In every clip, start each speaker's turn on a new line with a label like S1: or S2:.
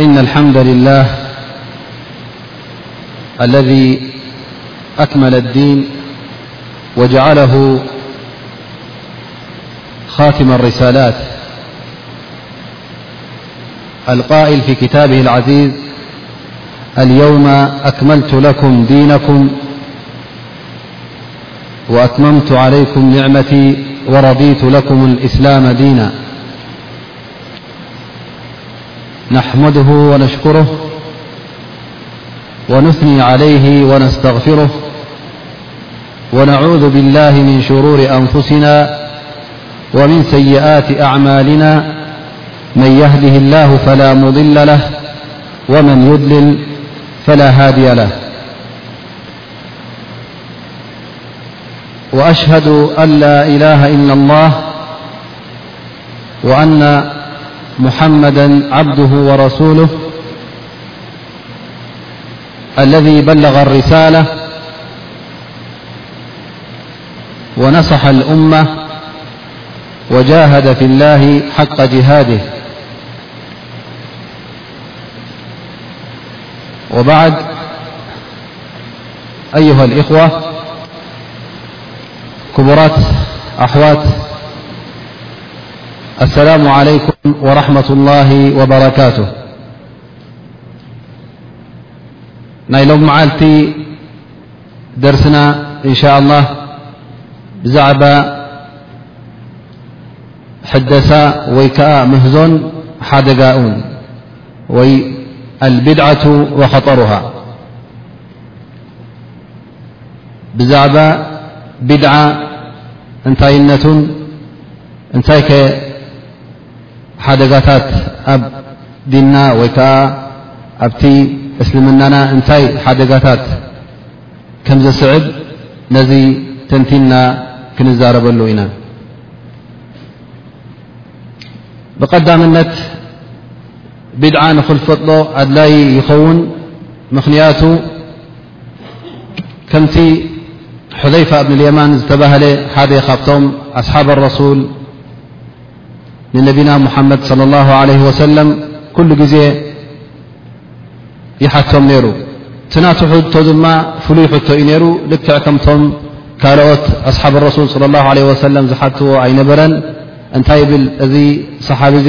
S1: إن الحمد لله الذي أكمل الدين وجعله خاتم الرسالات القائل في كتابه العزيز اليوم أكملت لكم دينكم وأتممت عليكم نعمتي ورضيت لكم الإسلام دينا نحمده ونشكره ونثني عليه ونستغفره ونعوذ بالله من شرور أنفسنا ومن سيئات أعمالنا من يهده الله فلا مضل له ومن يضلل فلا هادي له وأشهد أن لا إله إلا اللهو محمدا عبده ورسوله الذي بلغ الرسالة ونصح الأمة وجاهد في الله حق جهاده وبعد أيها الأخوةأ السلام عليكم ورحمة الله وبركاته ي لم معلت درسنا إن شاء الله بزعب حدثا وي ك مهزن حدجاؤن وي البدعة وخطرها ብዛዕባ ቢድዓ እንታይነቱን እንታይ ከ ሓደጋታት ኣብ ዲንና ወይ ከዓ ኣብቲ እስልምናና እንታይ ሓደጋታት ከም ዘስዕብ ነዚ ተንቲንና ክንዛረበሉ ኢና ብቀዳምነት ቢድዓ ንክልፈጦ ኣድላይ ይኸውን ምኽንያቱ ከምቲ ሑዘይፋ እብኒ ልየማን ዝተባህለ ሓደ ካብቶም ኣስሓብ ረሱል ንነቢና ሙሓመድ صለ ላሁ ዓለይ ወሰለም ኩሉ ግዜ ይሓቶም ነይሩ እቲ ናቱ ሕቶ ድማ ፍሉይ ሕቶ እዩ ነይሩ ልክዕ ከምቶም ካልኦት ኣስሓብ ረሱል صለ ላሁ ለ ወሰለም ዝሓትዎ ኣይነበረን እንታይ ይብል እዚ ሰሓቢ እዙ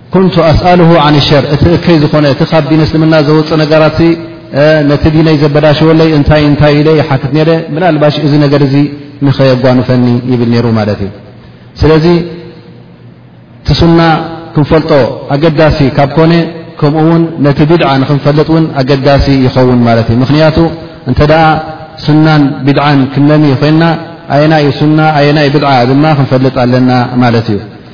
S1: ኩንቱ ኣስኣልሁ ን ሸር እቲ እከይ ዝኾነ እቲ ካብ ዲን እስልምና ዘወፅእ ነገራት ነቲ ዲነይ ዘበላሸወለይ እንታይ እንታይ ኢለ ይሓትት ነረ ምናልባሽ እዚ ነገር እዚ ንኸየጓንፈኒ ይብል ነይሩ ማለት እዩ ስለዚ ትሱና ክንፈልጦ ኣገዳሲ ካብ ኮነ ከምኡ ውን ነቲ ቢድዓ ንክንፈልጥ እውን ኣገዳሲ ይኸውን ማለት እዩ ምክንያቱ እንተ ደኣ ሱናን ቢድዓን ክንመሚ ኮይንና ኣየና ዩ ሱና ኣየና ዩ ብድዓ ድማ ክንፈልጥ ኣለና ማለት እዩ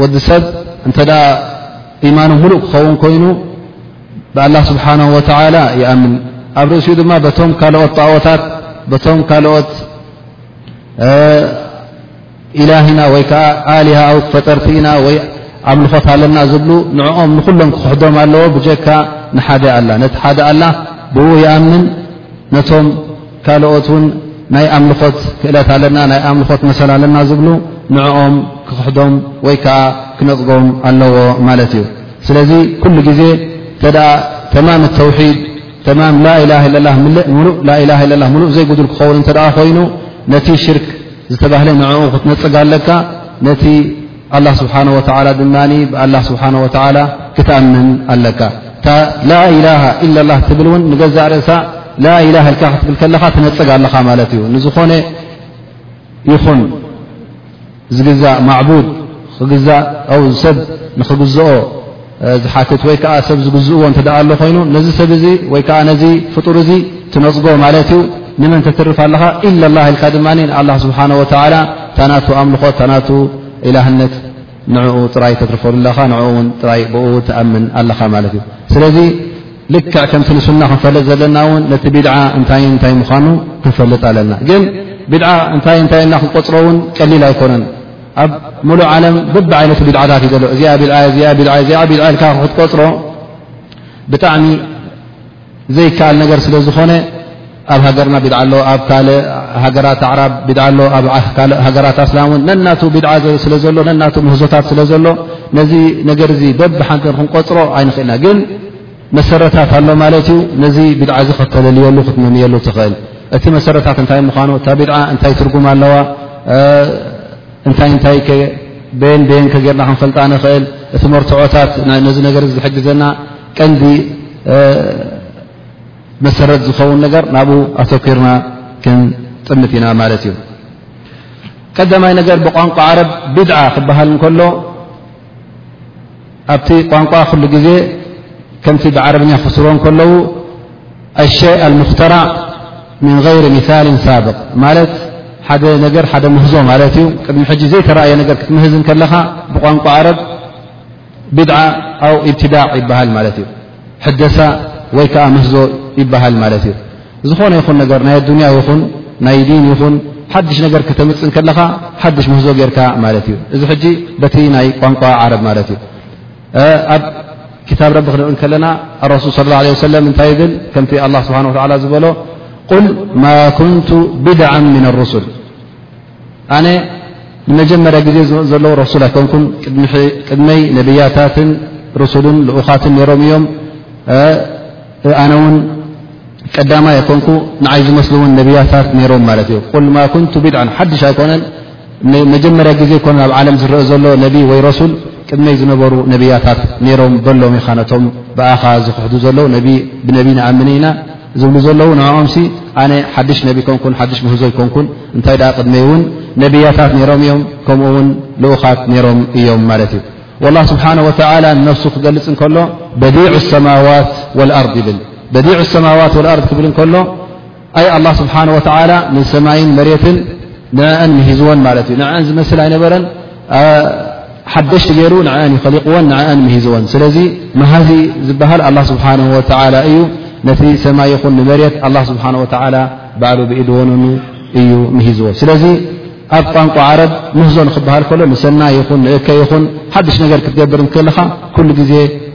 S1: ወዲ ሰብ እንተ ኢማኑ ሙሉእ ክኸውን ኮይኑ ብኣላ ስብሓን ወተላ ይኣምን ኣብ ርእሲኡ ድማ በቶም ካልኦት ጣዖታት በቶም ካልኦት ኢላህና ወይ ከዓ ኣሊሃ ኣው ፈጠርቲ ኢና ወይ ኣምልኾት ኣለና ዝብሉ ንዕኦም ንኩሎም ክክሕዶም ኣለዎ ብጀካ ንሓደ ኣላ ነቲ ሓደ ኣላ ብኡ ይኣምን ነቶም ካልኦት ውን ናይ ኣምልኾት ክእለት ኣለና ናይ ኣምልኾት መሰል ኣለና ዝብሉ ንዕኦም ክኽሕዶም ወይ ከዓ ክነፅጎም ኣለዎ ማለት እዩ ስለዚ ኩሉ ግዜ እተ ተማም ተውሒድ ተማም ላላ ላ ምሉእ ላላ ላ ሙሉእ ዘይጉዱል ክኸውን እተ ኮይኑ ነቲ ሽርክ ዝተባህለ ንዕኡ ክትነፅግ ኣለካ ኣላ ስብሓን ወተዓላ ድማ ብኣላ ስብሓን ወተዓላ ክትኣምን ኣለካ እታ ላኢላሃ ኢላላ ትብል እውን ንገዛእ ርእሳ ላኢላ ልካ ክትብል ከለኻ ትነፅግ ኣለኻ ማለት እዩ ንዝኾነ ይኹን ዝግዛእ ማዕቡድ ክግዛእ ው ሰብ ንኽግዝኦ ዝሓትት ወይ ከዓ ሰብ ዝግዝእዎ እንተ ኣሎ ኮይኑ ነዚ ሰብ እዚ ወይ ከዓ ነዚ ፍጡር እዚ ትነፅጎ ማለት እዩ ንመን ተትርፍ ኣለኻ ኢላ ላ ኢልካ ድማ ንኣላ ስብሓን ወተላ ታናቱ ኣምልኾት ታናቱ ኢላህነት ንዕኡ ጥራይ ተትርፈሉ ኣለኻ ንኡ ውን ጥራይ ብኡ ውን ትኣምን ኣለኻ ማለት እዩ ስለዚ ልክዕ ከምቲ ንሱና ክንፈልጥ ዘለና እውን ነቲ ቢድዓ እንታይ እንታይ ምዃኑ ክንፈልጥ ኣለና ግን ቢድዓ እንታይ እንታይ ኢልና ክንቆፅሮ እውን ቀሊል ኣይኮነን ኣብ ሙሉእ ዓለም ብቢ ዓይነቱ ቢድዓታት እዩ ዘሎ እዚ ቢድዓእዚኣቢድዓእዚኣቢድዓኢልካ ክትቆፅሮ ብጣዕሚ ዘይከኣል ነገር ስለ ዝኾነ ኣብ ሃገርና ቢድዓ ኣሎ ኣብ ካልእ ሃገራት ኣዕራብ ቢድዓ ኣሎ ኣብ ካልእ ሃገራት ኣስላም እውን ነናቱ ቢድዓ ስለ ዘሎ ነናቱ ምህዞታት ስለ ዘሎ ነዚ ነገር እዚ በቢ ሓንቲ ክንቆፅሮ ኣይንኽእልና ግን መሰረታት ኣሎ ማለት እዩ። ነዚ ቢድዓ እዚ ከተለልየሉ ክትመምየሉ ትኽእል። እቲ መሰረታት እንታይ ምዃኑ፣ እታ ቢድዓ እንታይ ትርጉም ኣለዋ፣ እንታይ እንታይ በየን በየን ከ ጌርና ክንፈልጣ ንኽእል፣ እቲ መርትዖታት ነዚ ነገር ዝሕግዘና ቀንዲ መሰረት ዝኸውን ነገር ናብኡ ኣተኪርና ክንጥምት ኢና ማለት እዩ። ቀዳማይ ነገር ብቋንቋ ዓረብ ቢድዓ ክበሃል እንከሎ ኣብቲ ቋንቋ ኩሉ ግዜ ከምቲ ብዓረብኛ ክስርዎ ከለዉ ኣሸይ ኣልሙክተራዕ ምን غይሪ ምሳል ሳብቅ ማለት ሓደ ነገር ሓደ ምህዞ ማለት እዩ ቅድሚ ሕጂ ዘይተረእየ ነገር ክትምህዝ ከለኻ ብቋንቋ ዓረብ ቢድዓ ኣው ኢብትዳዕ ይበሃል ማለት እዩ ሕደሳ ወይ ከዓ ምህዞ ይበሃል ማለት እዩ ዝኾነ ይኹን ነገር ናይ ኣዱንያ ይኹን ናይ ዲን ይኹን ሓድሽ ነገር ከተምፅን ከለኻ ሓድሽ ምህዞ ጌርካ ማለት እዩ እዚ ሕጂ በቲ ናይ ቋንቋ ዓረብ ማለት እዩ ኣብ ክታብ ረቢ ክንርኢ ከለና ኣረሱል ስ ላ ለ ሰለም እንታይ ይብል ከምቲ ኣላ ስብሓን ወላ ዝበሎ ቁል ማ ኩንቱ ብድዓ ምን ኣሩሱል ኣነ ንመጀመርያ ግዜ ዝመፅ ዘለዉ ረሱል ኣይኮንኩን ቅድመይ ነብያታትን ርሱልን ልኡኻትን ነሮም እዮም ኣነ ውን ቀዳማይ ኣይኮንኩ ንዓይ ዝመስሉ ውን ነብያታት ነሮም ማለት እዩ ቁል ማ ኩንቱ ቢድዓ ሓድሽ ኣይኮነን መጀመርያ ግዜ ኮነ ኣብ ዓለም ዝረአ ዘሎ ነቢ ወይ ረሱል ቅድመይ ዝነበሩ ነብያታት ነሮም በሎም ኢኻ ነቶም ብኣኻ ዝክሕዱ ዘለዉ ብነቢ ንኣምን ኢና ዝብሉ ዘለዉ ንኦም ኣነ ሓድሽ ነቢ ኮንኩን ሓድሽ ምህዞ ይኮንኩን እንታይ ኣ ቅድመይ እውን ነብያታት ነሮም እዮም ከምኡ ውን ልኡኻት ነሮም እዮም ማለት እዩ ላ ስብሓን ወተላ ንነፍሱ ክገልፅ እንከሎ በዲዕ ሰማዋት ወልኣርድ ይብል በዲዕ ሰማዋት ወኣርድ ክብል እንከሎ ኣይ ኣላ ስብሓን ወተላ ንሰማይን መሬትን ንዕአን ምሂዝወን ማለት እዩ ንዐን ዝመስል ኣይነበረን ሓደሽቲ ገይሩ ንዕኣን እዩ ኸሊቕወን ንዕኣን ምሂዝወን ስለዚ መሃዚ ዝበሃል ኣላ ስብሓን ወተላ እዩ ነቲ ሰማይ ይኹን ንመሬት ኣላ ስብሓን ወተላ ባዕሉ ብኢድወንኑ እዩ ምሂዝዎ ስለዚ ኣብ ቋንቋ ዓረብ ምህዞ ንክበሃል ከሎ ንሰና ይኹን ንእከ ይኹን ሓድሽ ነገር ክትገብር ከለኻ ኩሉ ግዜ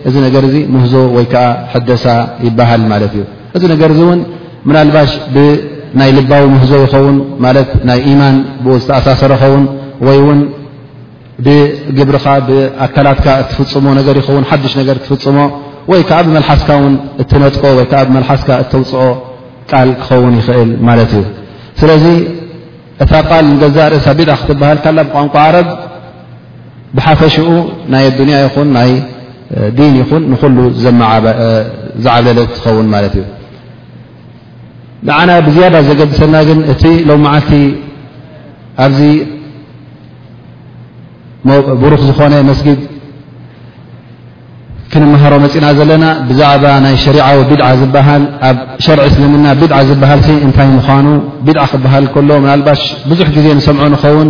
S1: እዚ ነገር እዚ ምህዞ ወይ ከዓ ሕደሳ ይበሃል ማለት እዩ እዚ ነገር እዚ እውን ምናልባሽ ብናይ ልባዊ ምህዞ ይኸውን ማለት ናይ ኢማን ብኡ ዝተኣሳሰረ ኸውን ወይ እውን ብግብርኻ ብኣካላትካ እትፍፅሞ ነገር ይኸውን ሓዱሽ ነገር እትፍፅሞ ወይ ከዓ ብመልሓስካ ውን እትነጥቆ ወይ ከዓ ብመልሓስካ እተውፅኦ ቃል ክኸውን ይኽእል ማለት እዩ ስለዚ እታ ቃል ንገዛእ ርእሳ ቢዳ ክትበሃል ካላ ብቋንቋ ዓረብ ብሓፈሽኡ ናይ ኣዱንያ ይኹን ናይ ዲን ይኹን ንኹሉ ዝዓብለለት ትኸውን ማለት እዩ ንዓና ብዝያዳ ዘገድሰና ግን እቲ ሎም መዓልቲ ኣብዚ ብሩኽ ዝኾነ መስጊድ ክንመሃሮ መፂና ዘለና ብዛዕባ ናይ ሸሪዓዊ ቢድዓ ዝበሃል ኣብ ሸርዒ እስልምና ቢድዓ ዝበሃል እንታይ ምዃኑ ቢድዓ ክበሃል ከሎ ምናልባሽ ብዙሕ ግዜ ንሰምዖ ንኸውን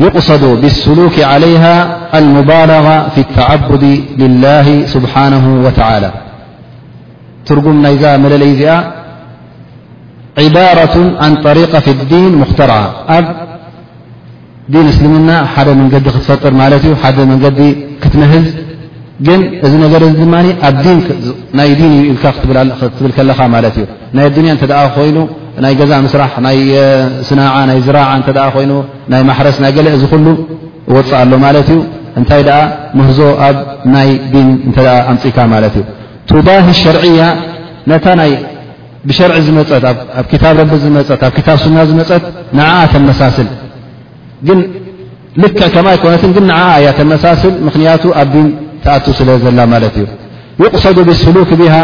S1: يقصد بالسلوك عليها المبالغة في التعبد لله سبحانه وتعالى ترم ن مللي عبارة عن طريقة في الدين مخترعة ب دين اسلمنا حد من جد تفطر مالت ي ح من جد كتنهز ግን እዚ ነገር እዚ ድማ ኣብ ናይ ዲን እዩ ኢልካ ክትብል ከለኻ ማለት እዩ ናይ ኣዱንያ እተ ኮይኑ ናይ ገዛ ምስራሕ ናይ ስናዓ ናይ ዝራዓ እተ ኮይኑ ናይ ማሕረስ ናይ ገለ እዚ ኩሉ ወፅእ ኣሎ ማለት እዩ እንታይ ደኣ ምህዞ ኣብ ናይ ዲን እተ ኣምፅካ ማለት እዩ ቱባሂ ሸርዕያ ነታ ናይ ብሸርዒ ዝመፀት ኣብ ክታብ ረቢ ዝመፀት ኣብ ክታብ ሱና ዝመፀት ንዓኣ ተመሳስል ግን ልክዕ ከምኣ ኣይኮነትን ግን ንዓኣ እያ ተመሳስል ምኽንያቱ ኣብ ዲን ትኣቱ ስለ ዘላ ማለት እዩ ይቕሰዱ ብስሉክ ብሃ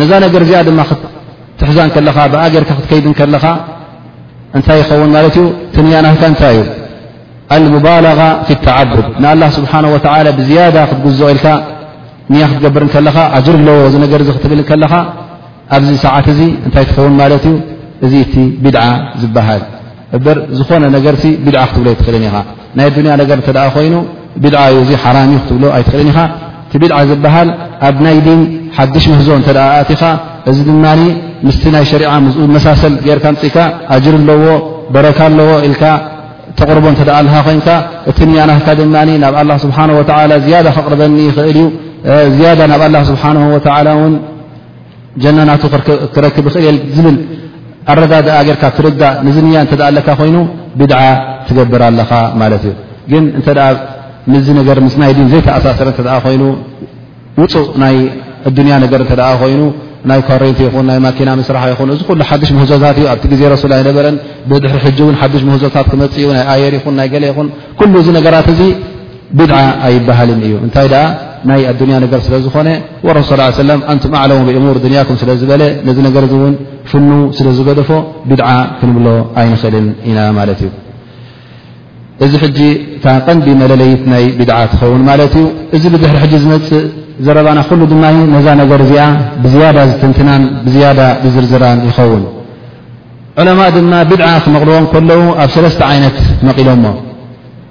S1: ነዛ ነገር እዚኣ ድማ ክትሕዛ ከለኻ ብኣ ገርካ ክትከይድ ከለኻ እንታይ ይኸውን ማለት እዩ ትንያናካ እንታይ እዩ ኣልሙባላغ ፊ ተዓቡድ ንኣላ ስብሓን ወላ ብዝያዳ ክትግዝኦ ኢልካ ንያ ክትገብር ከለኻ ኣጅር ኣለዎ እዚ ነገር ዚ ክትብል ከለኻ ኣብዚ ሰዓት እዚ እንታይ ትኸውን ማለት እዩ እዚ እቲ ቢድዓ ዝበሃል እበር ዝኾነ ነገር ቢድዓ ክትብሎ ኣይትኽእልን ኢኻ ናይ ኣዱንያ ነገር እተ ኮይኑ ቢድዓ እዩ እዚ ሓራም እዩ ክትብሎ ኣይትኽእልን ኢኻ እቲ ቢድዓ ዝበሃል ኣብ ናይ ዲን ሓድሽ ምህዞ እተ ኣእቲኻ እዚ ድማ ምስቲ ናይ ሸሪዓ ምስኡ መሳሰል ጌርካ ምፅእካ ኣጅር ኣለዎ በረካ ኣለዎ ኢልካ ተቕርቦ እተ ኣልካ ኮይንካ እቲ ንያናካ ድማ ናብ ኣላ ስብሓን ወላ ዝያዳ ከቕርበኒ ይኽእል እዩ ዝያዳ ናብ ኣላ ስብሓን ወላ ውን ጀና ናቱ ክረክብ ይኽእል እየ ዝብል ኣረዳድኣ ጌርካ ትርዳእ ንዝንያ እተ ኣለካ ኮይኑ ብድዓ ትገብር ኣለኻ ማለት እዩ ግን እተ ምዚ ነገር ምስ ናይ ዲን ዘይተኣሳሰረ እተ ኮይኑ ውፁእ ናይ ኣዱንያ ነገር እተ ኮይኑ ናይ ኮሬንቲ ይኹን ናይ ማኪና ምስራሕ ይኹን እዚ ኩሉ ሓዱሽ ምህዞታት እዩ ኣብቲ ግዜ ረሱል ኣይነበረን ብድሕሪ ሕጂ እውን ሓዱሽ ምህዞታት ክመፅ እዩ ናይ ኣየር ይኹን ናይ ገለ ይኹን ኩሉ እዚ ነገራት እዚ ብድዓ ኣይበሃልን እዩ እንታይ ደኣ ናይ ኣዱንያ ነገር ስለ ዝኾነ ረሱ ስ ሰለ ኣንቱም ኣዕለሙ ብእሙር ድንያኩም ስለ ዝበለ ነዚ ነገር እዚ እውን ፍኑ ስለ ዝገደፎ ብድዓ ክንብሎ ኣይንኽእልን ኢና ማለት እዩ እዚ ሕጂ እታ ቀንዲ መለለይት ናይ ብድዓ ትኸውን ማለት እዩ እዚ ብድሕሪ ሕጂ ዝመፅእ ዘረባና ኩሉ ድማ ነዛ ነገር እዚኣ ብዝያዳ ዝትንትናን ብዝያዳ ዝዝርዝራን ይኸውን ዕለማ ድማ ብድዓ ክመቕልዎም ከለዉ ኣብ ሰለስተ ዓይነት መቒሎሞ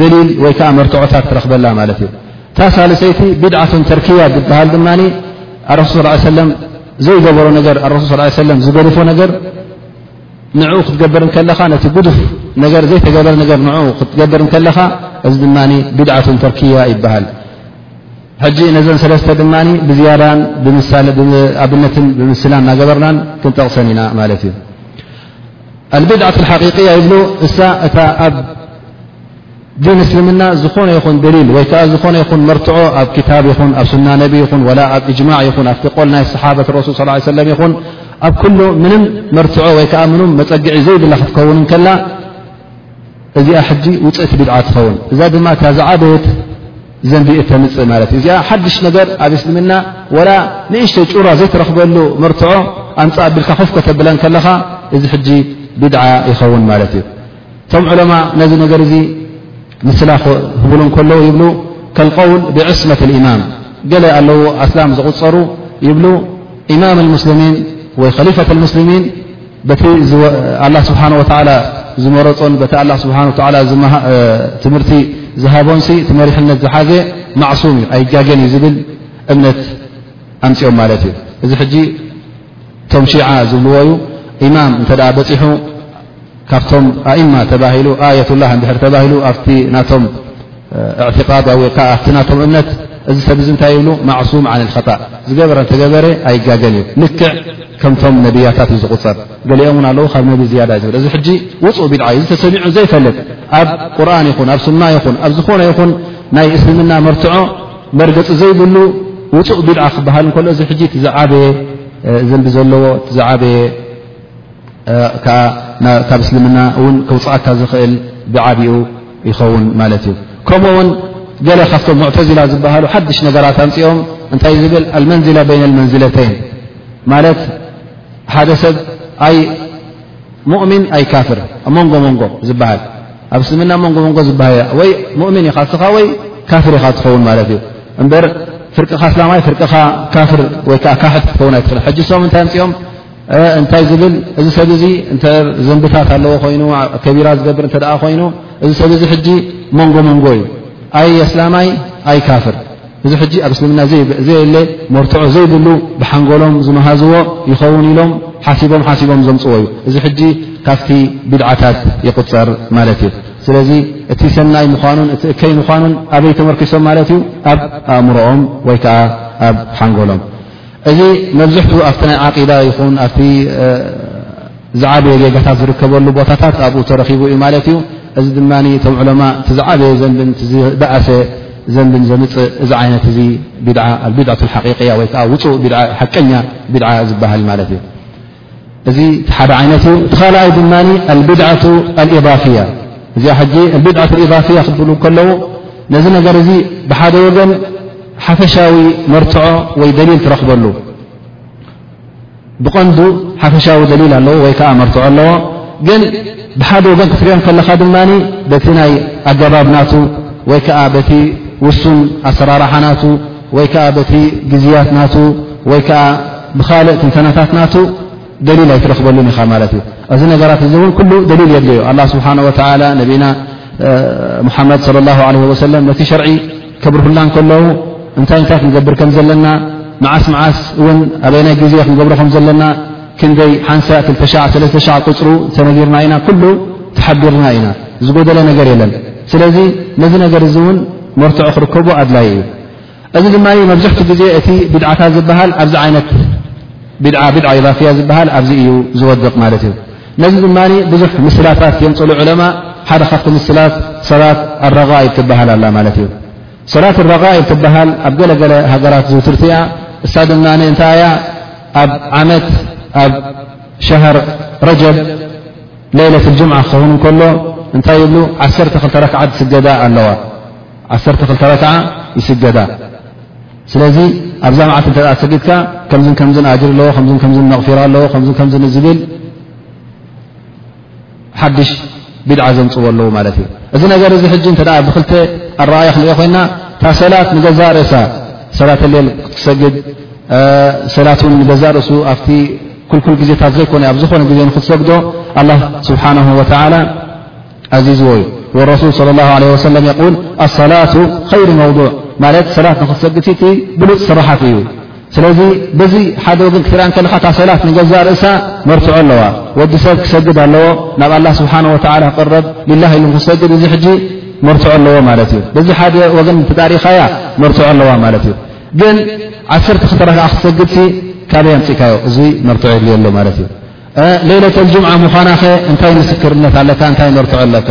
S1: ደሊል ወይ ከዓ መርትዖታት ትረኽበላ ማለት እዩ እታ ሳልሰይቲ ቢድዓትን ተርክያ ዝበሃል ድማ ኣረሱል ስ ሰለም ዘይገበሮ ነገር ኣረሱል ስ ሰለም ዝገድፎ ነገር ንዕኡ ክትገብር ከለኻ ነቲ ጉድፍ ነገር ዘይተገበረ ነገር ንኡ ክትገብር ከለኻ እዚ ድማ ቢድዓትን ተርክያ ይበሃል ሕጂ ነዘን ሰለስተ ድማ ብዝያዳን ኣብነትን ብምስላን እናገበርናን ክንጠቕሰን ኢና ማለት እዩ ኣልብድዓት ሓቂቅያ ይብሉ እሳ እታ ኣብ ዲን እስልምና ዝኾነ ይኹን ደሊል ወይ ከዓ ዝኾነ ይኹን መርትዖ ኣብ ክታብ ይኹን ኣብ ሱና ነቢ ይኹን ወላ ኣብ እጅማዕ ይኹን ኣብቲ ቆል ናይ ሰሓበት ረሱል ስ ሰለም ይኹን ኣብ ኩሉ ምንም መርትዖ ወይ ከዓ ምንም መፀግዒ ዘይብላ ክትከውን ከላ እዚኣ ሕጂ ውፅእቲ ብድዓ ትኸውን እዛ ድማ እታ ዝዓበየት ዘንቢ እተምፅእ ማለት እዩ እዚኣ ሓድሽ ነገር ኣብ እስልምና ወላ ንእሽተ ጩራ ዘይትረኽበሉ መርትዖ ኣምፃ ኣቢልካ ኮፍ ከተብለን ከለኻ እዚ ሕጂ ቢድዓ ይኸውን ማለት እዩ እቶም ዕለማ ነዚ ነገር እዚ ምስላ ክህብሉ ከለዉ ይብሉ ከልቀውል ብዕስመት ልእማም ገለ ኣለዉ ኣስላም ዝቁፀሩ ይብሉ እማም ልሙስልሚን ወይ ከሊፈት ልሙስልሚን በቲ ኣላ ስብሓን ወተላ ዝመረፆን በቲ ኣላ ስብሓ ወላ ትምህርቲ ዝሃቦንሲ እቲ መሪሕነት ዝሓዘ ማዕሱም እዩ ኣይጋገን እዩ ዝብል እምነት ኣምፅኦም ማለት እዩ እዚ ሕጂ እቶም ሺዓ ዝብልዎ እዩ ኢማም እንተ በፂሑ ካብቶም ኣእማ ተባሂሉ ኣየትላ ንድሕር ተባሂሉ ኣብቲ ናቶም እዕትቃዳዊ ከኣ እቲ ናቶም እምነት እዚ ሰብ እዚ እንታይ ይብሉ ማዕሱም ዓን ልከጣእ ዝገበረ እንተገበረ ኣይጋገን እዩ ልክዕ ከምቶም ነብያታት እዩ ዝቁፀር ገሊኦም እውን ኣለዉ ካብ ነቢ ዝያዳ እዩ ዝብል እዚ ሕጂ ውፁእ ቢድዓ እዩ ዝተሰሚዑ ዘይፈልጥ ኣብ ቁርን ይኹን ኣብ ሱና ይኹን ኣብ ዝኾነ ይኹን ናይ እስልምና መርትዖ መርገፂ ዘይብሉ ውፁእ ቢድዓ ክበሃል እንከሎ እዚ ሕጂ እቲ ዝዓበየ ዘንቢ ዘለዎ እቲ ዝዓበየ ከኣ ካብ እስልምና እውን ክውፅኣካ ዝኽእል ብዓብኡ ይኸውን ማለት እዩ ከምኡ ውን ገለ ካብቶም ሙዕተዚላ ዝበሃሉ ሓድሽ ነገራት ኣምፅኦም እንታይ ዝብል ኣልመንዝላ በይነ ኣልመንዝለተይን ማለት ሓደ ሰብ ኣይ ሙእሚን ኣይ ካፍር ኣብ መንጎ መንጎ ዝበሃል ኣብ እስልምና መንጎ መንጎ ዝበሃ ወይ ሙእሚን ኢኻ ስኻ ወይ ካፍር ኢኻ ትኸውን ማለት እዩ እምበር ፍርቅኻ እስላማይ ፍርቅኻ ካፍር ወይከዓ ካሕት ክትኸውን ኣይትኽእል ሕጅሶም እንታይ ኣምፅኦም እንታይ ዝብል እዚ ሰብ እዚ እተ ዘንብታት ኣለዎ ኮይኑ ከቢራ ዝገብር እተ ኮይኑ እዚ ሰብ እዚ ሕጂ መንጎ መንጎ እዩ ኣይ ኣስላማይ ኣይ ካፍር እዚ ሕጂ ኣብ እስልምና ዘየለ መርትዖ ዘይብሉ ብሓንጎሎም ዝመሃዝዎ ይኸውን ኢሎም ሓሲቦም ሓሲቦም ዘምፅዎ እዩ እዚ ሕጂ ካብቲ ቢድዓታት ይቁፀር ማለት እዩ ስለዚ እቲ ሰናይ ምዃኑን እቲ እከይ ምዃኑን ኣበይ ተመርኪሶም ማለት እዩ ኣብ ኣእምሮኦም ወይ ከዓ ኣብ ሓንጎሎም እዚ መብዝሕትኡ ኣብቲ ናይ ዓቂዳ ይኹን ኣብቲ ዝዓበየ ጌጋታት ዝርከበሉ ቦታታት ኣብኡ ተረኺቡ እዩ ማለት እዩ እዚ ድማ እቶም ዑለማ እቲ ዝዓበየ ዘንብን ዝበእሰ ዘንብን ዘምፅእ እዚ ዓይነት እዚ ቢድዓ ኣቢድዓ ሓቂቅያ ወይከዓ ውፁእ ቢድዓ ሓቀኛ ቢድዓ ዝበሃል ማለት እዩ እዚ እቲ ሓደ ዓይነት እዩ እቲ ካልኣይ ድማ ኣልብድዓ ኣልኢضፍያ እዚኣ ሕጂ ኣልብድዓ ኢضፍያ ክብሉ ከለዉ ነዚ ነገር እዚ ብሓደ ወገን ሓፈሻዊ መርትዖ ወይ ደሊል ትረኽበሉ ብቐንዱ ሓፈሻዊ ደሊል ኣለዎ ወይ ከዓ መርትዖ ኣለዎ ግን ብሓደ ወገን ክትሪኦም ከለኻ ድማ በቲ ናይ ኣገባብ ናቱ ወይ ከዓ በቲ ውሱን ኣሰራርሓ ናቱ ወይ ከዓ በቲ ግዝያት ናቱ ወይ ከዓ ብካልእ ትንተናታት ናቱ ደሊል ኣይትረክበሉን ኢኻ ማለት እዩ እዚ ነገራት እዚ እውን ኩሉ ደሊል የድልዮ ኣላ ስብሓን ወተላ ነቢና ሙሓመድ ለ ላ ለ ወሰለም ነቲ ሸርዒ ከብርህላ ከለዉ እንታይ እንታይ ክንገብር ከም ዘለና መዓስ መዓስ እውን ኣበይናይ ግዜ ክንገብሮ ከም ዘለና ክንደይ ሓንሳእ ክልተሻዕ ሰለስተሻዕ ቁፅሩ ተነጊርና ኢና ኩሉ ተሓቢርና ኢና ዝጎደለ ነገር የለን ስለዚ ነዚ ነገር እዚ እውን መርትዖ ክርከቡ ኣድላይ እዩ እዚ ድማ መብዝሕቲ ግዜ እቲ ቢድዓታት ዝበሃል ኣብዚ ዓይነት ቢድዓ ቢድዓ ኢባፍያ ዝበሃል ኣብዚ እዩ ዝወድቕ ማለት እዩ ነዚ ድማ ብዙሕ ምስላታት የምፅሉ ዕለማ ሓደ ካብቲ ምስላት ሰባት ኣረጋይብ ትበሃል ኣላ ማለት እዩ ሰላት ረቃኢብ ትበሃል ኣብ ገለገለ ሃገራት ዝውትርቲ እያ እሳ ድማ እንታይ እያ ኣብ ዓመት ኣብ ሻሃር ረጀብ ለይለት ጅምዓ ክኸውን ከሎ እንታይ ይብሉ ዓሰርተ ክልተ ረክዓ ዝስገዳ ኣለዋ ዓሰርተ ክልተ ረክዓ ይስገዳ ስለዚ ኣብዛ መዓልቲ እንተ ሰጊድካ ከምዝ ከምዝን ኣጅር ኣለዎ ከ ከምዝ መቕፊራ ኣለዎ ከ ከምዝ ዝብል ሓድሽ ቢድዓ ዘምፅዎ ኣለዉ ማለት እዩ እዚ ነገር እዚ ሕጂ እንተ ብክልተ ኣረኣያ ክንሪኦ ኮይና እታ ሰላት ንገዛእ ርእሳ ሰላት ሌል ክትሰግድ ሰላት ውን ንገዛእ ርእሱ ኣብቲ ኩልኩል ግዜታት ዘይኮነ ኣብ ዝኾነ ግዜ ንክትሰግዶ ኣላ ስብሓን ወተላ ኣዚዝዎ እዩ ወረሱል صለ ላ ለ ወሰለም የቁል ኣሰላቱ ኸይሩ መውضዕ ማለት ሰላት ንክትሰግድ እቲ ብሉፅ ስራሓት እዩ ስለዚ በዚ ሓደ ወግን ክትርያ ከለካ እታ ሰላት ንገዛእ ርእሳ መርትዖ ኣለዋ ወዲ ሰብ ክሰግድ ኣለዎ ናብ ኣላ ስብሓን ወተላ ክቅረብ ሊላ ኢሉ ክሰግድ እዚ ሕጂ መርትዖ ኣለዎ ማለት እዩ በዚ ሓደ ወግን ተጣሪኻያ መርትዖ ኣለዋ ማለት እዩ ግን ዓሰርተ ክተረክ ክትሰግድሲ ካበይ ኣምፅእካዮ እዚ መርትዖ የድልዮ ኣሎ ማለት እዩ ሌለት ልጅምዓ ምዃናኸ እንታይ ምስክርነት ኣለካ እንታይ መርትዖ ኣለካ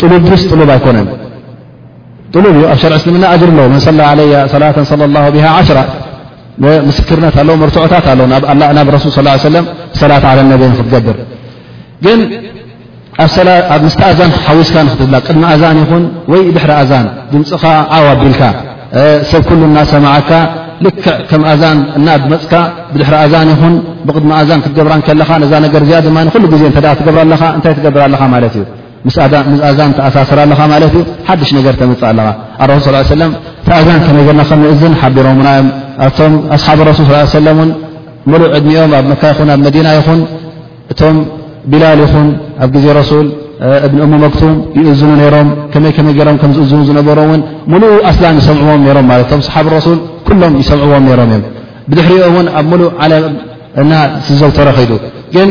S1: ጥሉብ ድዩስ ጥሉብ ኣይኮነን ጥሉብ እዩ ኣብ ሸርዒ እስልምና ኣጅር ኣለዎ መን ሰላ ዓለያ ሰላተ ሰለ ላ ብሃ ዓሽራ ምስክርነት ኣለዎ መርትዖታት ኣለዎ ናብ ረሱል ስ ሰለም ሰላት ዓለ ነቢ ንክትገብር ግን ኣብ ምስቲ ኣዛን ሓዊስካ ንክትብላ ቅድሚ ኣዛን ይኹን ወይ ድሕሪ ኣዛን ድምፅኻ ዓው ኣቢልካ ሰብ ኩሉ እናሰማዓካ ልክዕ ከም ኣዛን እናድመፅካ ብድሕሪ ኣዛን ይኹን ብቕድሚ ኣዛን ክትገብራ ከለኻ ነዛ ነገር እዚኣ ድማ ንኩሉ ግዜ እተ ትገብራ ኣለኻ እንታይ ትገብር ኣለኻ ማለት እዩ ምስ ኣዛን ተኣሳስራ ኣለኻ ማለት እዩ ሓድሽ ነገር ተምፅእ ኣለኻ ኣረሱል ስ ሰለም ኣዛን ከመይገርና ከምእዝን ሓቢሮምና እዮም ኣቶም ኣስሓብ ረሱል ስ ሰለም ን ሙሉእ ዕድሚኦም ኣብ መካ ይኹን ኣብ መዲና ይኹን እቶም ቢላል ይኹን ኣብ ግዜ ረሱል እብን እሙ መክቱም ይእዝኑ ነይሮም ከመይ ከመይ ገሮም ከም ዝእዝኑ ዝነበሮ እውን ሙሉእ ኣስላም ይሰምዕዎም ነሮም ማለት እቶም ሰሓብ ረሱል ኩሎም ይሰምዕዎም ነሮም እዮም ብድሕሪኦ እውን ኣብ ሙሉእ ዓለም እና ስዘውተረኺዱ ግን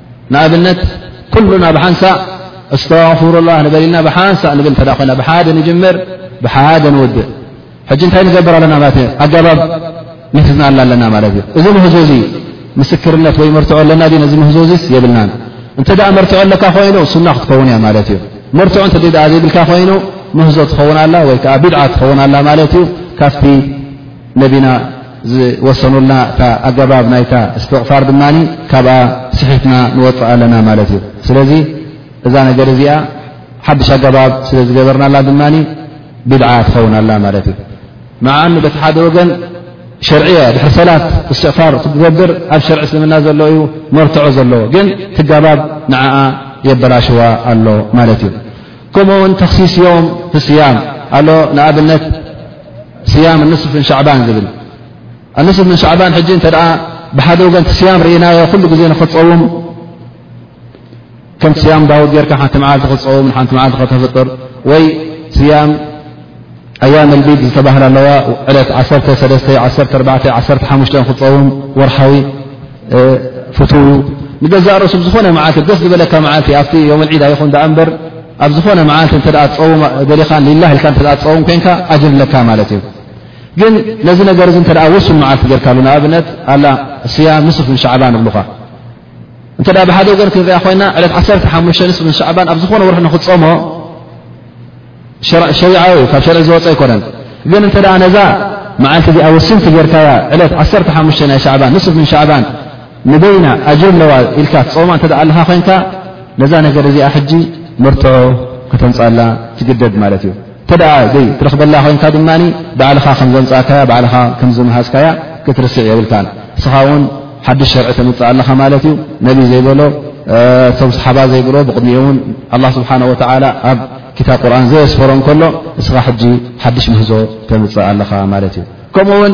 S1: ንኣብነት ኩሉና ብሓንሳእ ኣስተغፍሩላ ንበልና ብሓንሳእ ንብል ተ ኮና ብሓደ ንጅምር ብሓደ ንውድእ ሕጂ እንታይ ንገብር ኣለና ማለት እ ኣገባብ ምህዝናላ ኣለና ማለት እዩ እዚ ምህዞ እዚ ምስክርነት ወይ መርትዖ ኣለና ድ ነዚ ምህዞ እዚስ የብልናን እንተ ደኣ መርትዖ ኣለካ ኮይኑ ሱና ክትከውን እያ ማለት እዩ መርትዖ እንተ ኣ ዘይብልካ ኮይኑ ምህዞ ትኸውን ኣላ ወይ ከዓ ቢድዓ ትኸውን ኣላ ማለት እዩ ካብቲ ነቢና ዝወሰኑልና እታ ኣገባብ ናይታ እስትቕፋር ድማ ካብኣ ስሒትና ንወፅእ ኣለና ማለት እዩ ስለዚ እዛ ነገር እዚኣ ሓድሽ ኣገባብ ስለ ዝገበርናላ ድማ ቢድዓ ትኸውን ኣላ ማለት እዩ መዓኑ በቲ ሓደ ወገን ሸርዒ እያ ድሕሪ ሰላት እስትቕፋር ክትገብር ኣብ ሸርዒ እስልምና ዘሎ እዩ መርትዖ ዘለዎ ግን ትገባብ ንዓኣ የበላሽዋ ኣሎ ማለት እዩ ከምኡ ውን ተክሲስ ዮም ስያም ኣሎ ንኣብነት ስያም ኣንስፍ ምን ሻዕባን ዝብል ኣንስፍ ምን ሻዕባን ሕጂ እንተ ብሓደ ወገንቲ ስያም ርኢናዮ ኩሉ ግዜ ንክትፀውም ከምቲ ስያም ዳውድ ጌርካ ሓንቲ መዓልቲ ክትፀውም ሓንቲ መዓልቲ ከተፍጥር ወይ ስያም ኣያም ኣልቢድ ዝተባህል ኣለዋ ዕለት 11415 ክትፀውም ወርሓዊ ፍትውዩ ንገዛእ ርእሱ ብዝኾነ መዓልቲ ደስ ዝበለካ መዓልቲ ኣብቲ ዮም ልዒድ ኣይኹን ዳኣ እምበር ኣብ ዝኾነ መዓልቲ እተ ትፀውም ደኻ ሊላ ኢልካ እተ ትፀውም ኮንካ ኣጅር ለካ ማለት እዩ ግን ነዚ ነገር እዚ እተ ውሱን መዓልቲ ጌርካሉ ንኣብነት ኣላ ስያ ንስፍ ን ሻዕባን እብልኻ እንተ ብሓደ ወገን ክንሪኣ ኮይና ዕለት 15 ንስፍ ን ሻዕባን ኣብ ዝኾነ ወርሒ ንክትፀሞ ሸሪዓ ዩ ካብ ሸርዒ ዝወፀ ኣይኮነን ግን እንተ ነዛ መዓልቲ እዚኣ ውስንቲ ጌርካያ ዕለት 15 ናይ ሻዕባን ንስፍ ን ሻዕባን ንበይና ኣጅሪ ኣለዋ ኢልካ ትጸውማ እንተ ኣለኻ ኮይንካ ነዛ ነገር እዚኣ ሕጂ መርትዖ ከተምጻላ ትግደድ ማለት እዩ። እንተ ዘይ ትረኽበላ ኮይንካ ድማ ባዕልኻ ከም ዘምጻእካያ ባዕልኻ ከም ዝመሃዝካያ ክትርስዕ የብልካን። እስኻ እውን ሓድሽ ሸርዒ ተምጽእ ኣለኻ ማለት እዩ። ነቢ ዘይበሎ እቶም ሰሓባ ዘይብሎ ብቕድሚኡ እውን ኣላ ስብሓን ወተዓላ ኣብ ክታብ ቁርን ዘየስፈሮ እንከሎ እስኻ ሕጂ ሓድሽ ምህዞ ተምጽእ ኣለኻ ማለት እዩ። ከምኡ እውን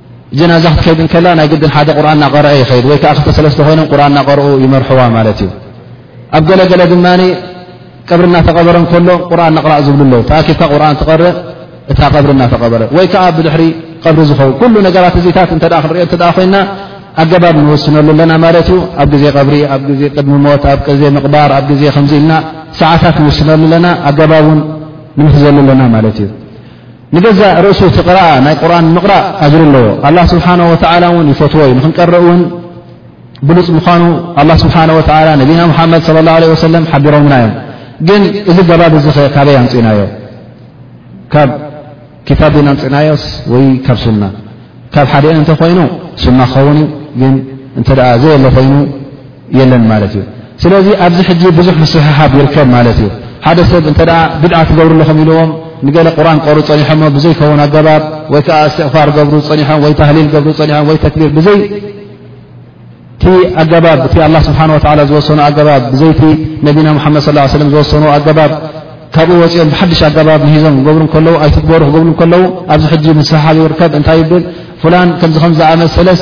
S1: ጀናዛ ክትከይድ ከላ ናይ ግድን ሓደ ቁርን እናቀረአ ይኸይድ ወይ ከዓ ክተሰለስተ ኮይኖም ቁርን እናቀርኡ ይመርሕዋ ማለት እዩ ኣብ ገለገለ ድማ ቀብሪ እናተቀበረ ከሎ ቁርን ነቕራእ ዝብሉ ኣለዉ ተኣኪብካ ቁርን ትቀርእ እታ ቀብሪ እናተቀበረ ወይ ከዓ ብድሕሪ ቀብሪ ዝኸውን ኩሉ ነገራት እዚታት እተ ክንሪኦ እተ ኮይና ኣገባብ ንወስነሉ ኣለና ማለት እዩ ኣብ ግዜ ቀብሪ ኣብ ግዜ ቅድሚ ሞት ኣብ ዜ ምቕባር ኣብ ግዜ ከምዚ ኢልና ሰዓታት ንውስነሉ ኣለና ኣገባብ ውን ንምሕዘሉ ኣለና ማለት እዩ ንገዛእ ርእሱ እቲ ቅርኣ ናይ ቁርን ምቕራእ ኣጅሪ ኣለዎ ኣላ ስብሓን ወተላ እውን ይፈትዎ እዩ ንክንቀርእ እውን ብሉፅ ምዃኑ ኣላ ስብሓን ወተላ ነቢና ሙሓመድ ለ ላ ለ ወሰለም ሓቢሮምና እዮም ግን እዚ ገባብ እዚኸ ካበይ ኣምፅእናዮ ካብ ክታብ ዲን ኣምፅእናዮስ ወይ ካብ ሱና ካብ ሓደአን እንተኮይኑ ሱና ክኸውን እዩ ግን እንተ ዘየለ ኮይኑ የለን ማለት እዩ ስለዚ ኣብዚ ሕጂ ብዙሕ ምስሕሓብ ይርከብ ማለት እዩ ሓደ ሰብ እንተ ቢድዓ ትገብሩ ኣለኹም ኢልዎም ንገለ ቁርን ቀሩ ፀኒሖሞ ብዘይከውን ኣገባብ ወይ ከዓ እስትቕፋር ገብሩ ፀኒሖም ወይ ታህሊል ገብሩ ፀኒሖም ወይ ተክቢር ብዘይ እቲ ኣገባብ እቲ ኣላ ስብሓን ወላ ዝወሰኑ ኣገባብ ብዘይቲ ነቢና ሙሓመድ ስ ሰለም ዝወሰኑ ኣገባብ ካብኡ ወፂኦም ብሓድሽ ኣገባብ ምሂዞም ክገብሩ ከለዉ ኣይትግበሩ ክገብሩ ከለዉ ኣብዚ ሕጂ ምስሕሓብ ይርከብ እንታይ ይብል ፍላን ከምዚ ከም ዝኣመሰለስ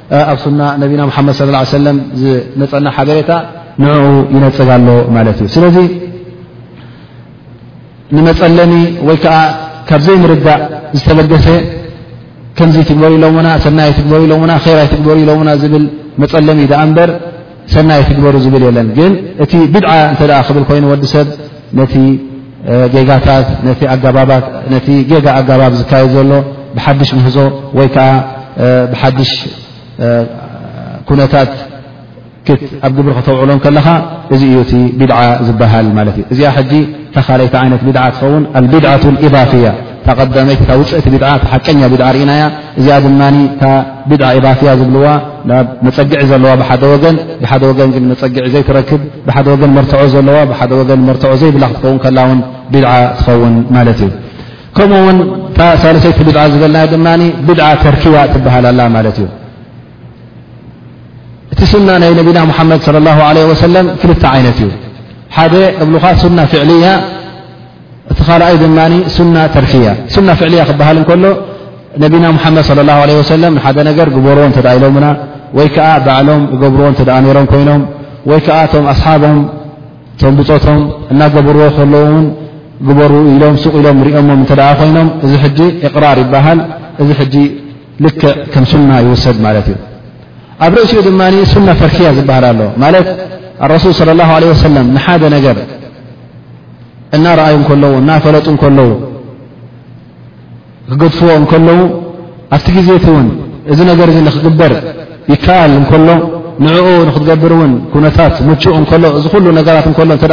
S1: ኣብ ሱና ነቢና ሙሓመድ ስ ሰለም ዝመፀና ሓበሬታ ንዕኡ ይነፅግ ኣሎ ማለት እዩ ስለዚ ንመፀለሚ ወይ ከዓ ካብ ዘይምርዳእ ዝተበገሰ ከምዚ ትግበሩ ኢሎሙና ሰናይ ትግበሩ ኢሎሙና ራ ይትግበሩ ኢሎሙና ዝብል መፀለሚ ዳኣ እምበር ሰናይ ትግበሩ ዝብል የለን ግን እቲ ብድዓ እተ ክብል ኮይኑ ወዲ ሰብ ነቲ ጌጋታት ነቲ ኣገባባት ነቲ ጌጋ ኣገባብ ዝካየድ ዘሎ ብሓድሽ ምህዞ ወይ ከዓ ብሓድሽ ኩነታት ክት ኣብ ግብሪ ከተውዕሎም ከለኻ እዚ እዩ እቲ ቢድዓ ዝበሃል ማለት እዩ እዚኣ ሕጂ ተኻለይቲ ዓይነት ቢድዓ ትኸውን ኣልቢድዓት ኢባፍያ እታ ቀዳመይቲ እታ ውፅእቲ ቢድዓ እታ ሓቀኛ ቢድዓ ርኢና እያ እዚኣ ድማ እታ ቢድዓ ኢባትያ ዝብልዋ ናብ መፀግዒ ዘለዋ ብሓደ ወገን ብሓደ ወገን ግን መፀግዒ ዘይትረክብ ብሓደ ወገን መርትዖ ዘለዋ ብሓደ ወገን መርትዖ ዘይብላ ክትከውን ከላ ውን ቢድዓ ትኸውን ማለት እዩ ከምኡ ውን እታ ሳለሰይቲ ብድዓ ዝበልናዮ ድማ ብድዓ ተርኪዋ ትበሃል ኣላ ማለት እዩ እቲ ሱና ናይ ነቢና ሙሓመድ ለ ላ ለ ወሰለም ክልተ ዓይነት እዩ ሓደ እብልኻ ሱና ፍዕልያ እቲ ካልኣይ ድማ ሱና ተርክያ ሱና ፍዕልያ ክበሃል እንከሎ ነቢና ሙሓመድ ለ ላሁ ለ ወሰለም ንሓደ ነገር ግበርዎ እንተ ኢሎምና ወይ ከዓ ባዕሎም እገብርዎ እንተ ነይሮም ኮይኖም ወይ ከዓ እቶም ኣስሓቦም እቶም ብፆቶም እናገብርዎ ከለዉ ውን ግበሩ ኢሎም ሱቅ ኢሎም ንሪኦሞም እንተ ኮይኖም እዚ ሕጂ እቅራር ይበሃል እዚ ሕጂ ልክዕ ከም ሱና ይውሰድ ማለት እዩ ኣብ ርእሲኡ ድማ ሱና ተርክያ ዝበሃል ኣሎ ማለት ኣረሱል ለ ላሁ ለ ወሰለም ንሓደ ነገር እናረኣዩ ከለዉ እናፈለጡ ከለዉ ክገድፍዎ ከለዉ ኣብቲ ግዜ እቲ እውን እዚ ነገር እዚ ንክግበር ይከኣል እንከሎ ንዕኡ ንክትገብር እውን ኩነታት ምቹእ እንከሎ እዚ ኩሉ ነገራት እንከሎ እተ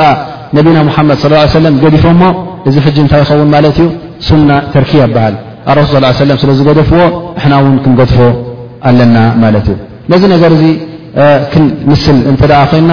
S1: ነቢና ሙሓመድ ስ ሰለም ገዲፎሞ እዚ ሕጂ እንታይ ይኸውን ማለት እዩ ሱና ተርኪ ኣበሃል ኣረሱል ስ ሰለም ስለ ዝገደፍዎ ንሕና እውን ክንገድፎ ኣለና ማለት እዩ ነዚ ነገር እዚ ክንምስል እንተ ኮይንና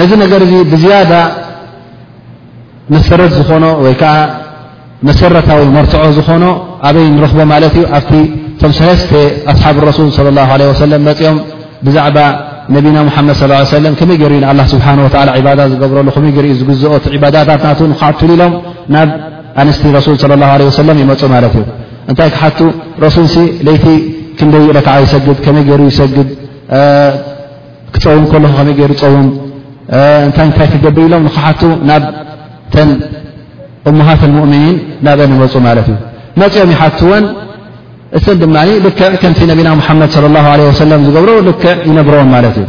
S1: ነዚ ነገር እዚ ብዝያዳ መሰረት ዝኾኖ ወይ ከዓ መሰረታዊ መርትዖ ዝኾኖ ኣበይ ንረኽቦ ማለት እዩ ኣብቲ ቶም ሰለስተ ኣስሓብ ረሱል ለ ላ ለ ወሰለም መፅኦም ብዛዕባ ነቢና ሙሓመድ ስ ሰለም ከመይ ገይሩ ንኣላ ስብሓን ወላ ዕባዳ ዝገብረሉ ከመይ ገይሩ ዩ ዝግዝኦ እቲ ዕባዳታት ናት ንክሓትሉ ኢሎም ናብ ኣንስቲ ረሱል ለ ላ ለ ወሰለም ይመፁ ማለት እዩ እንታይ ክሓቱ ረሱል ሲ ለይቲ ክንደይ ረክዓ ይሰግድ ከመይ ገይሩ ይሰግድ ክፀውም ከለኹ ከመይ ገይሩ ፀውም እንታይ እንታይ ክገብር ኢሎም ንክሓቱ ናብ ተን እሙሃት ሙእምኒን ናብአን ይመፁ ማለት እዩ መፂኦም ይሓትወን እሰን ድማ ልክዕ ከምቲ ነቢና ሙሓመድ ለ ላ ለ ወሰለም ዝገብሮ ልክዕ ይነብርዎም ማለት እዩ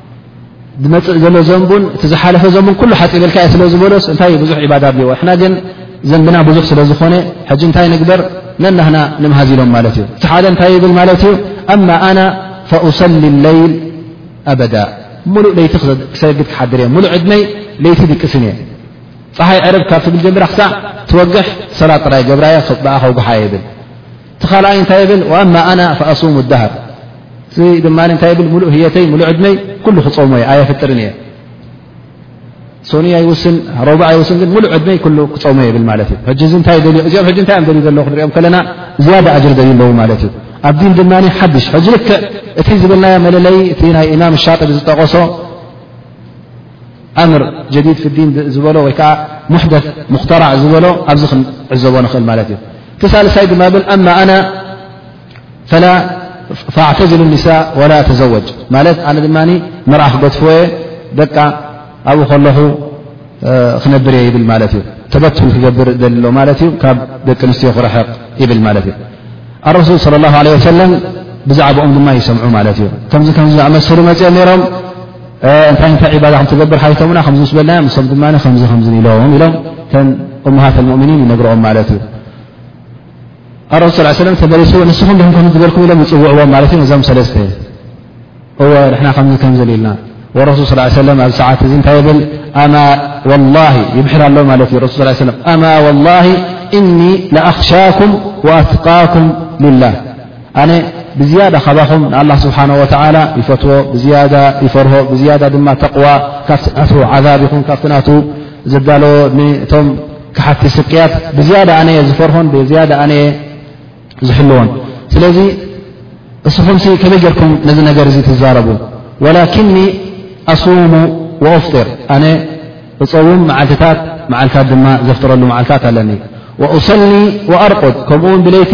S1: ዝመፅእ ዘሎ ዘንቡን እቲ ዝሓለፈ ዘንቡን ኩሉ ሓፂበልካ እየ ስለ ዝበሎስ እንታይ ብዙሕ ዕባዳ ኣድልዎ ሕና ግን ዘንብና ብዙሕ ስለ ዝኾነ ሕጂ እንታይ ንግበር ነናህና ንምሃዝ ኢሎም ማለት እዩ እቲ ሓደ እንታይ ይብል ማለት እዩ ኣማ ኣና ፈኡሰሊ ለይል ኣበዳ ሙሉእ ለይቲ ክሰግድ ክሓድር እየ ሙሉእ ዕድመይ ለይቲ ድቅስን እየ ፀሓይ ዕርብ ካብ ትብል ጀምራ ክሳዕ ትወግሕ ሰላት ጥራይ ገብራየ ብኣ ከውግሓ የብል እቲ ካልኣይ እንታይ ብል ኣማ ኣና ፈኣሱሙ ዳሃር እዚ ድማ እንታይ ብል ሙሉእ ህየተይ ሙሉእ ዕድመይ ኩሉ ክፀሙ እየ ኣየፍጥርን እየ ሶኒ ኣይውስን ሮባ ኣይውስን ግን ሙሉእ ዕድመይ ኩሉ ክፀሙ የብል ማለት እዩ ሕጂ እዚ እንታይ ደልዮ እዚኦም ሕጂ እንታይ እዮም ደልዩ ዘለዉ ክንሪኦም ከለና ዝያዳ ኣጅር ደልዩ ኣለዉ ማለት እዩ ኣብ ዲን ድማ ሓድሽ ሕጂ ልክዕ እቲ ዝብልናዮ መለለይ እቲ ናይ ኢማም ሻጢቢ ዝጠቐሶ ኣምር ጀዲድ ፍዲን ዝበሎ ወይ ከዓ ሙሕደ ሙክተራዕ ዝበሎ ኣብዚ ክንዕዘቦ ንኽእል ማለት እዩ እቲ ሳልሳይ ድማ ብል ኣማ ኣና ፈላ ፋዕተዝሉ ኒሳ ወላ ተዘወጅ ማለት ኣነ ድማ መርዓ ክገድፍወየ በቃ ኣብኡ ከለኹ ክነብር እየ ይብል ማለት እዩ ተበትል ክገብር ደሊ ሎ ማለት እዩ ካብ ደቂ ኣንስትዮ ክረሕቕ ይብል ማለት እዩ ኣረሱል ስለ ላሁ ለ ወሰለም ብዛዕባኦም ድማ ይሰምዑ ማለት እዩ ከምዚ ከምዚ ዝኣመሰሉ መፅኦም ነይሮም እንታይ እንታይ ዒባዳ ከም ትገብር ሓቲቶምና ከምዚ ምስ በልናዮ ንሶም ድማ ከምዚ ከምዚ ኢሎም ኢሎም ተን እሙሃት ልሙእምኒን ይነግርኦም ማለት እዩ ኣረሱል ስ ሰለም ተመሊሱ ንስኹም ድኹም ከም ዝበልኩም ኢሎም ይፅውዕዎም ማለት እዩ ነዞም ሰለስተ እወ ንሕና ከምዚ ከምዚ ኢልና ወረሱል ስ ሰለም ኣብ ሰዓት እዚ እንታይ ይብል ኣማ ወላ ይብሕር ኣሎ ማለት እዩ ረሱል ስ ሰለም ኣማ ወላ እኒ ላኣኽሻኩም ወኣትቃኩም ልላህ ኣነ ብዝያዳ ካባኹም ንኣላ ስብሓን ወተዓላ ይፈትዎ ብዝያዳ ይፈርሆ ብዝያዳ ድማ ተቕዋ ካብቲ ናቱ ዓዛብ ይኹን ካብቲ ናቱ ዘዳለዎ ንቶም ክሓቲ ስቅያት ብዝያዳ ኣነየ ዝፈርሆን ብዝያዳ ኣነየ ዝሕልዎን ስለዚ እስኹም ሲ ከመይ ጌርኩም ነዚ ነገር እዚ ትዛረቡ ወላኪኒ ኣስሙ ወኦፍጢር ኣነ እፀውም መዓልትታት መዓልታት ድማ ዘፍጥረሉ መዓልታት ኣለኒ ወእሰሊ ወኣርቁድ ከምኡውን ብለይቲ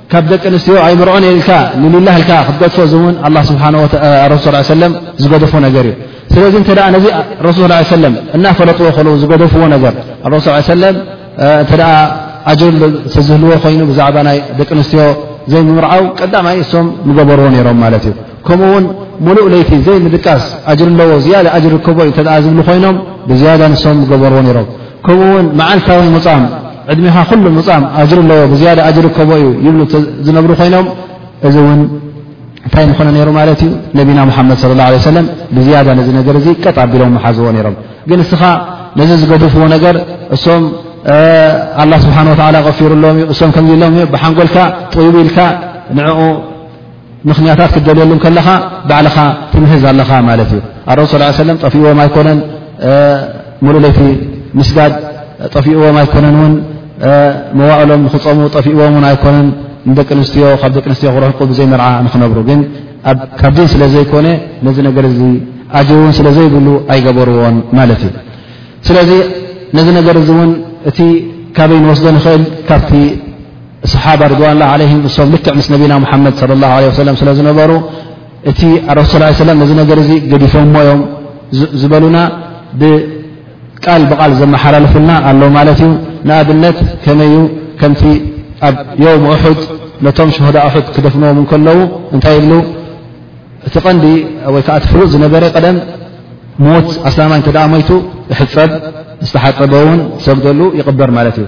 S1: ካብ ደቂ ኣንስትዮ ኣይምርዖን እየ ኢልካ ንሊላህ ኢልካ ክትገድፎ እዚ እውን ኣላ ስብሓ ረሱል ስ ሰለም ዝገደፎ ነገር እዩ ስለዚ እንተ ነዚ ረሱል ስ ሰለም እናፈለጥዎ ከለዉ ዝገደፍዎ ነገር ረሱል ስ ሰለም እንተ ኣጀል ሰዝህልዎ ኮይኑ ብዛዕባ ናይ ደቂ ኣንስትዮ ዘይምምርዓው ቀዳማይ እሶም ምገበርዎ ነይሮም ማለት እዩ ከምኡ ውን ሙሉእ ለይቲ ዘይ ምድቃስ ኣጅሪ ኣለዎ ዝያዳ ኣጅሪ ርከቦ ዩ እተ ዝብሉ ኮይኖም ብዝያዳ ንሶም ገበርዎ ነሮም ከምኡ ውን መዓልታዊ ሙፃም ዕድሜኻ ኩሉ ሙፃም ኣጅሪ ኣለዎ ብዝያዳ ኣጅሪ ርከቦ ዩ ይብሉ ዝነብሩ ኮይኖም እዚ እውን እንታይ ምኾነ ነይሩ ማለት እዩ ነቢና ሙሓመድ ለ ላه ሰለም ብዝያዳ ነዚ ነገር እዚ ቀጥ ኣቢሎም መሓዝዎ ነሮም ግን እስኻ ነዚ ዝገድፍዎ ነገር እሶም ኣላ ስብሓን ወላ ቀፊሩሎም ዩ እሶም ከምዚ ሎም ዩ ብሓንጎልካ ጥይቡ ኢልካ ንኡ ምኽንያታት ክትደልየሉ ከለኻ ባዕልኻ ትምህዝ ኣለኻ ማለት እዩ ኣረሱ ስ ሰለ ጠፍእዎም ኣይኮነን ሙሉእ ለይቲ ምስጋድ ጠፍእዎም ኣይኮነን ውን መዋእሎም ንክፀሙ ጠፍእዎም ን ኣይኮነን ንደቂ ኣንስትዮ ካብ ደቂ ኣንስትዮ ክረሕቁ ብዘይ መርዓ ንክነብሩ ግን ካብ ዲን ስለ ዘይኮነ ነዚ ነገር እዚ ኣጅር እውን ስለ ዘይብሉ ኣይገበርዎን ማለት እዩ ስለዚ ነዚ ነገር እዚ እውን እቲ ካበይ ንወስዶ ንኽእል ካብቲ ሰሓባ ርድዋን ላ ዓለይም እሶም ልክዕ ምስ ነቢና ሙሓመድ ለ ላ ለ ወሰለም ስለ ዝነበሩ እቲ ኣረሱል ስ ሰለም ነዚ ነገር እዚ ገዲፎሞ እዮም ዝበሉና ብቃል ብቓል ዘመሓላለፉልና ኣሎ ማለት እዩ ንኣብነት ከመይ እዩ ከምቲ ኣብ ዮም እሑድ ነቶም ሸሆዳ እሑድ ክደፍንዎም እንከለዉ እንታይ ይብሉ እቲ ቐንዲ ወይ ከዓ እቲ ፍሉጥ ዝነበረ ቀደም ሞት ኣስላማይ እንተ ሞይቱ እሕፀብ ዝተሓፀበ እውን ሰግደሉ ይቕበር ማለት እዩ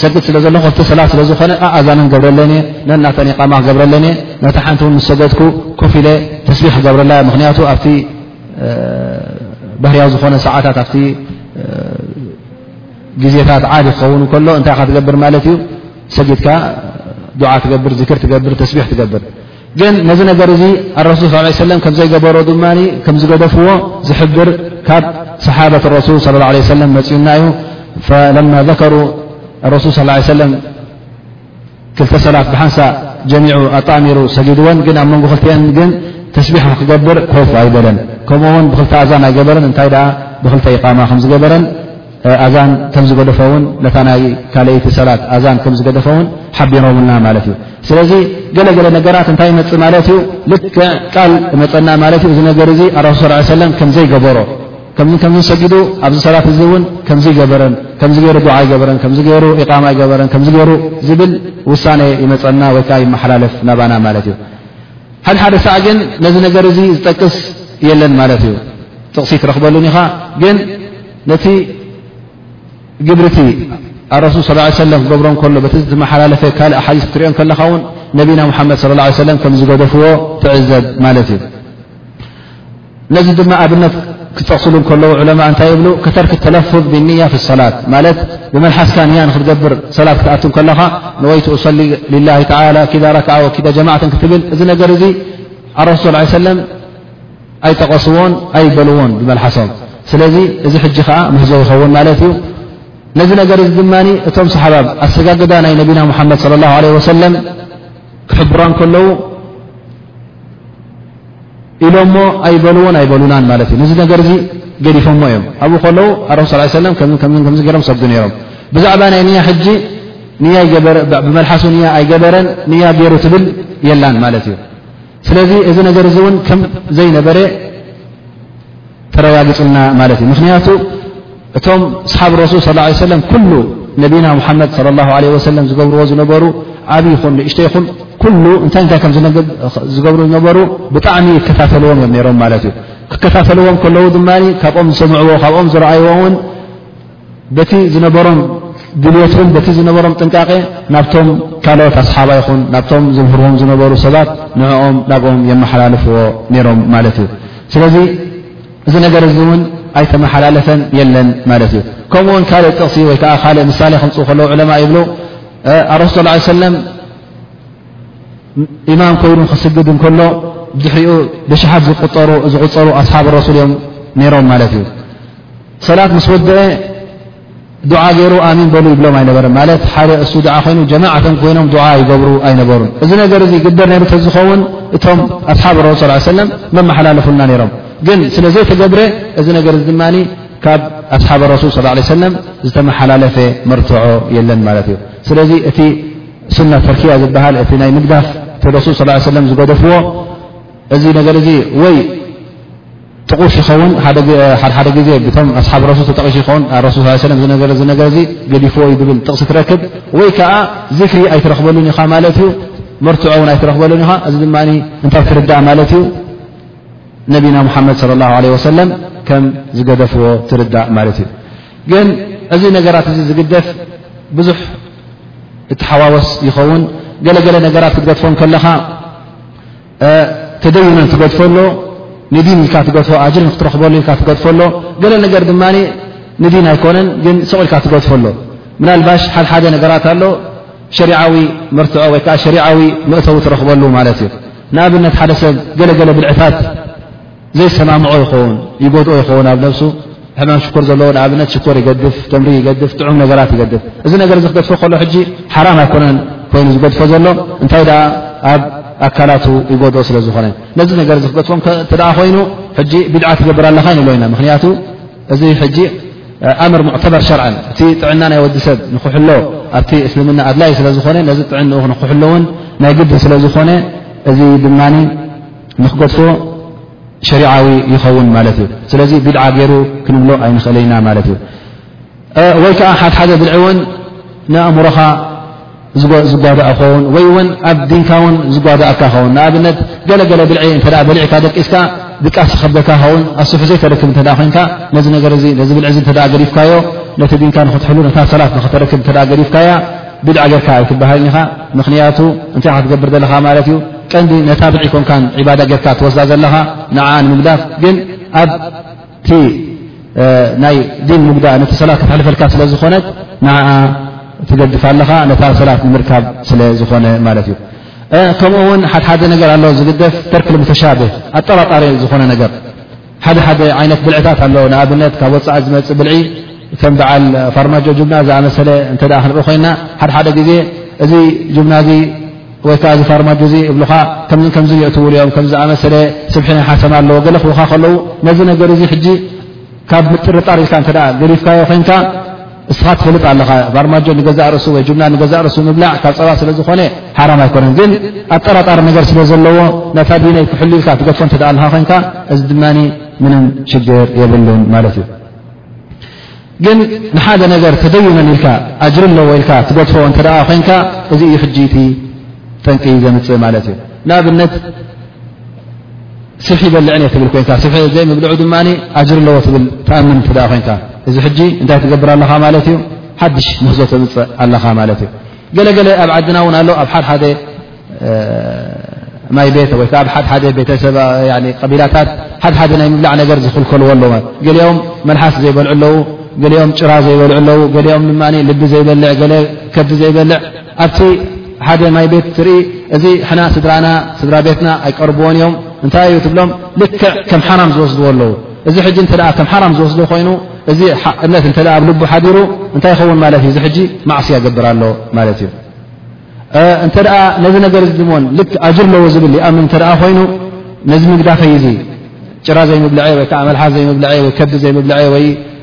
S1: ሰግድ ስለ ዘለኹ ኣብቲ ሰላት ስለ ዝኾነ ኣእዛነን ገብረለን እየ ነናተን ቃማ ክገብረለን እየ ነቲ ሓንቲ እውን ምስ ሰገድኩ ኮፍ ኢለ ተስቢሕ ክገብረላ እየ ምክንያቱ ኣብቲ ባህርያዊ ዝኾነ ሰዓታት ኣብቲ ግዜታት ዓዲ ክኸውን ከሎ እንታይ ካ ትገብር ማለት እዩ ሰጊድካ ዱዓ ትገብር ዝክር ትገብር ተስቢሕ ትገብር ግን ነዚ ነገር እዚ ኣረሱል ስ ለ ሰለም ከም ዘይገበሮ ድማ ከም ዝገደፍዎ ዝሕብር ካብ ሰሓበት ረሱል ለ ላ ለ ሰለም መፅኡና እዩ ፈለማ ዘከሩ ረሱል ስ ለ ሰለም ክልተ ሰላት ብሓንሳ ጀሚዑ ኣጣሚሩ ሰጊድወን ግን ኣብ መንጎ ክልቲአን ግን ተስቢሕ ክገብር ኮፍ ኣይበለን ከምኡ ውን ብክልተ ኣዛን ኣይገበረን እንታይ ደኣ ብክልተ ይቃማ ከም ዝገበረን ኣዛን ከም ዝገደፎ ውን ነታ ናይ ካልይቲ ሰላት ኣዛን ከም ዝገደፎ ውን ሓቢሮምና ማለት እዩ ስለዚ ገለገለ ነገራት እንታይ ይመፅእ ማለት እዩ ልክዕ ቃል መፀና ማለት እዩ እዚ ነገር እዚ ኣረሱ ስ ሰለም ከምዘይገበሮ ከምዚ ከምዚ ሰጊዱ ኣብዚ ሰላት እዚ እውን ከምዚ ይገበረን ከምዚ ገይሩ ዱዓ ይገበረን ከምዚ ገይሩ ኢቃማ ይገበረን ከምዚ ገይሩ ዝብል ውሳነ ይመፀና ወይ ከዓ ይመሓላለፍ ናባና ማለት እዩ ሓድ ሓደ ሳዕ ግን ነዚ ነገር እዚ ዝጠቅስ የለን ማለት እዩ ጥቕሲ ትረኽበሉን ኢኻ ግን ነቲ ግብርቲ ኣረሱል ስ ሰለ ክገብሮ ከሎ በቲ ዝመሓላለፈ ካልእ ሓዲስ ክትሪኦ ከለኻ ውን ነቢና ሙሓመድ ለ ላه ሰለም ከም ዝገደፍዎ ትዕዘብ ማለት እዩ ነዚ ድማ ኣብነት ክጠቕስሉ ከለዉ ዕለማ እንታይ ይብሉ ከተርክ ተለፍብ ብንያ ፍ ሰላት ማለት ብመልሓስካ ንያ ንክትገብር ሰላት ክትኣት ከለኻ ንወይት ሰሊ ላ ኪዳ ረክዓ ወኪዳ ጀማዕትን ክትብል እዚ ነገር እዚ ኣረሱል ሰለም ኣይጠቐስዎን ኣይበልዎን ብመልሓሶም ስለዚ እዚ ሕጂ ከዓ ምህዞ ይኸውን ማለት እዩ ነዚ ነገር እዚ ድማ እቶም ሰሓባብ ኣሰጋግዳ ናይ ነቢና ሙሓመድ ለ ላ ለ ወሰለም ክሕብሮ ከለዉ ኢሎሞ ኣይበልዎን ኣይበሉናን ማለት እዩ ነዚ ነገር እዚ ገዲፎሞ እዮም ኣብኡ ከለዉ ኣረሱ ስ ሰለም ከምዚ ገሮም ሰዱ ነይሮም ብዛዕባ ናይ ንያ ሕጂ ንያ ብመልሓሱ ንያ ኣይገበረን ንያ ገይሩ ትብል የላን ማለት እዩ ስለዚ እዚ ነገር እዚ እውን ከም ዘይነበረ ተረጋግፅልና ማለት እዩ ምክንያቱ እቶም ኣስሓብ ረሱል ስ ለ ሰለም ኩሉ ነቢና ሙሓመድ ለ ላ ለ ወሰለም ዝገብርዎ ዝነበሩ ዓብ ይኹን ንእሽተ ይኹን ኩሉ እንታይ እንታይ ከም ዝገብሩ ዝነበሩ ብጣዕሚ ይከታተልዎም እዮም ነሮም ማለት እዩ ክከታተልዎም ከለዉ ድማ ካብኦም ዝሰምዕዎ ካብኦም ዝረኣይዎ እውን በቲ ዝነበሮም ድልት ን በቲ ዝነበሮም ጥንቃቄ ናብቶም ካልኦት ኣስሓባ ይኹን ናብቶም ዝምህርዎም ዝነበሩ ሰባት ንዕኦም ናብኦም የመሓላልፍዎ ነይሮም ማለት እዩ ስለዚ እዚ ነገር እዚ እውን ኣይተመሓላለፈን የለን ማለት እዩ ከምኡ ውን ካልእ ጥቕሲ ወይ ከዓ ካልእ ምሳሌ ከምፅኡ ከለዉ ዕለማ ይብሉ ኣረሱ ላ ሰለም ኢማም ኮይኑ ክስግድ እንከሎ ብድሕሪኡ ብሽሓት ዝቁፀሩ ኣስሓብ ረሱል እዮም ነይሮም ማለት እዩ ሰላት ምስ ወድአ ዱዓ ገይሩ ኣሚን በሉ ይብሎም ኣይነበረን ማለት ሓደ እሱ ድዓ ኮይኑ ጀማዕተን ኮይኖም ድዓ ይገብሩ ኣይነበሩን እዚ ነገር እዚ ግበር ነሩ ተዝኸውን እቶም ኣስሓብ ረሱ ስ ሰለም መመሓላለፉልና ነይሮም ግን ስለ ዘይተገብረ እዚ ነገር እዚ ድማ ካብ ኣስሓብ ረሱል ስ ለ ሰለም ዝተመሓላለፈ መርትዖ የለን ማለት እዩ ስለዚ እቲ ስና ተርክያ ዝበሃል እቲ ናይ ምግዳፍ እቲ ረሱል ስ ሰለም ዝገደፍዎ እዚ ነገር እዚ ወይ ጥቑስ ይኸውን ሓደሓደ ግዜ ብቶም ኣስሓብ ረሱል ተጠቒሱ ይኸውን ረሱ ስ ሰለም ዝነገረ ዝነገር እዚ ገዲፍዎ ዩ ዝብል ጥቕሲ ትረክብ ወይ ከዓ ዚክሪ ኣይትረኽበሉን ኢኻ ማለት እዩ መርትዖ እውን ኣይትረኽበሉን ኢኻ እዚ ድማ እንታይ ትርዳእ ማለት እዩ ነቢና ሙሓመድ ለ ላ ለ ወሰለም ከም ዝገደፍዎ ትርዳእ ማለት እዩ ግን እዚ ነገራት እዚ ዝግደፍ ብዙሕ እተሓዋወስ ይኸውን ገለገለ ነገራት ክትገድፎም ከለኻ ተደይኖ ትገድፈሎ ንዲን ኢልካ ትገድፎ ኣጅር ንክትረክበሉ ኢልካ ትገድፈሎ ገለ ነገር ድማ ንዲን ኣይኮነን ግን ስቕ ኢልካ ትገድፈሎ ምናልባሽ ሓሓደ ነገራት ኣሎ ሸሪዓዊ መርትዖ ወይ ከዓ ሸሪዓዊ መእተዊ ትረክበሉ ማለት እዩ ንኣብነት ሓደ ሰብ ገለገለ ብልዕታት ዘይሰማምዖ ይኸውን ይጎድኦ ይኸውን ኣብ ነብሱ ሕማም ሽኮር ዘለዎ ንኣብነት ሽኮር ይገድፍ ተምሪ ይገድፍ ጥዑም ነገራት ይገድፍ እዚ ነገር እዚ ክገድፎ ከሎ ሕጂ ሓራም ኣይኮነን ኮይኑ ዝገድፎ ዘሎ እንታይ ደኣ ኣብ ኣካላቱ ይጎድኦ ስለ ዝኾነ ነዚ ነገር እዚ ክገድፎም እተ ኮይኑ ሕጂ ቢድዓ ትገብር ኣለኻ ንብሎ ኢና ምክንያቱ እዚ ሕጂ ኣምር ሙዕተበር ሸርዐን እቲ ጥዕና ናይ ወዲ ሰብ ንክሕሎ ኣብቲ እስልምና ኣድላይ ስለ ዝኾነ ነዚ ጥዕንኡ ንክሕሎ እውን ናይ ግድን ስለ ዝኾነ እዚ ድማ ንክገድፎ ሸሪዓዊ ይኸውን ማለት እዩ ስለዚ ቢድዓ ገይሩ ክንብሎ ኣይንኽእለይና ማለት እዩ ወይ ከዓ ሓድሓደ ብድዒ እውን ንእምሮኻ ዝጓዳእ ይኸውን ወይ እውን ኣብ ዲንካ ውን ዝጓዳእካ ይኸውን ንኣብነት ገለገለ ብልዒ እተ በሊዕካ ደቂስካ ድቃስ ዝከብደካ ይኸውን ኣስሑ ዘይተረክብ እተ ኮንካ ነዚ ነገር ነዚ ብልዒ እ ገዲፍካዮ ነቲ ዲንካ ንክትሕሉ ነታ ሰላት ንክተረክብ እተ ገዲፍካያ ቢድዓ ገርካ ኣይትበሃልን ኢኻ ምክንያቱ እንታይ ክትገብር ዘለካ ማለት እዩ ቀንዲ ነታብዕ ይኮንካን ዒባዳ ጌርካ ትወስዳ ዘለኻ ንዓኣ ንምግዳፍ ግን ኣብቲ ናይ ዲን ሙግዳእ ነቲ ሰላት ከተሕልፈልካ ስለ ዝኾነት ንዓኣ ትገድፋ ኣለኻ ነታ ሰላት ንምርካብ ስለ ዝኾነ ማለት እዩ ከምኡ እውን ሓድሓደ ነገር ኣሎ ዝግደፍ ተርክ ልሙተሻብህ ኣጠራጣሪ ዝኾነ ነገር ሓደ ሓደ ዓይነት ብልዕታት ኣሎ ንኣብነት ካብ ወፃኢ ዝመፅእ ብልዒ ከም በዓል ፋርማጆ ጅብና ዝኣመሰለ እተ ክንርኢ ኮይና ሓደ ሓደ ግዜ እዚ ጅብና እዚ ወይከዓ እዚ ፋርማጆ እዚ እብልካ ከምዝን ከምዝ የእትውሉ እዮም ከም ዝኣመሰለ ስብሒ ናይ ሓሰማ ኣለዎ ገለ ክብካ ከለዉ ነዚ ነገር እዚ ሕጂ ካብ ምጥርጣር ኢልካ እተ ገሊፍካዮ ኮንካ እስኻ ትፈልጥ ኣለኻ ባርማጆ ንገዛእ ርእሱ ወይ ጅምላ ንገዛእ ርእሱ ምብላዕ ካብ ፀባ ስለ ዝኾነ ሓራም ኣይኮነን ግን ኣጠራጣሪ ነገር ስለ ዘለዎ ነታ ዲነይ ክሕሉ ኢልካ ትገድፎ እንተ ኣለካ ኮይንካ እዚ ድማ ምንም ሽግር የብሉን ማለት እዩ ግን ንሓደ ነገር ተደዩነን ኢልካ ኣጅሪ ኣለዎ ኢልካ ትገድፎ እንተ ኮይንካ እዚ እዩ ሕጂ እቲ ጠንቂ ዘምፅእ ማለት እዩ ንኣብነት ስብሒ ይበልዕን እየ ትብል ኮንካ ስብሒ ዘይምብልዑ ድማ ኣጅር ኣለዎ ትብል ትኣምን እተ ኮንካ እዚ ሕጂ እንታይ ትገብር ኣለኻ ማለት እዩ ሓድሽ ምህዞ ተምፅእ ኣለኻ ማለት እዩ ገለገለ ኣብ ዓድና እውን ኣሎ ኣብ ሓሓደ ማይ ቤት ወይ ከዓ ሓሓደ ቤተሰብ ቀቢላታት ሓሓደ ናይ ምብላዕ ነገር ዝኽልከልዎ ኣለዎ ገሊኦም መልሓስ ዘይበልዑ ኣለዉ ገሊኦም ጭራ ዘይበልዑ ኣለዉ ገሊኦም ድማ ልቢ ዘይበልዕ ገለ ከብዲ ዘይበልዕ ኣብቲ ሓደ ማይ ቤት ትርኢ እዚ ሕና ስድራና ስድራ ቤትና ኣይቀርብዎን እዮም እንታይ እዩ ትብሎም ልክዕ ከም ሓራም ዝወስድዎ ኣለዉ እዚ ሕጂ እተ ከም ሓራም ዝወስድ ኮይኑ እዚ እምነት እተ ኣብ ልቡ ሓዲሩ እንታይ ይኸውን ማለት እዩ እዚ ሕጂ ማዕስያ ገብር ኣሎ ማለት እዩ እንተ ነዚ ነገር እ ድን ልክ ኣጅር ኣለዎ ዝብል ይኣምን እተ ኮይኑ ነዚ ምግዳፈይ እዚ ጭራ ዘይምብልዐ ወይከዓ መልሓስ ዘይምብልዐ ወይ ከብዲ ዘይምብልዐ ወይ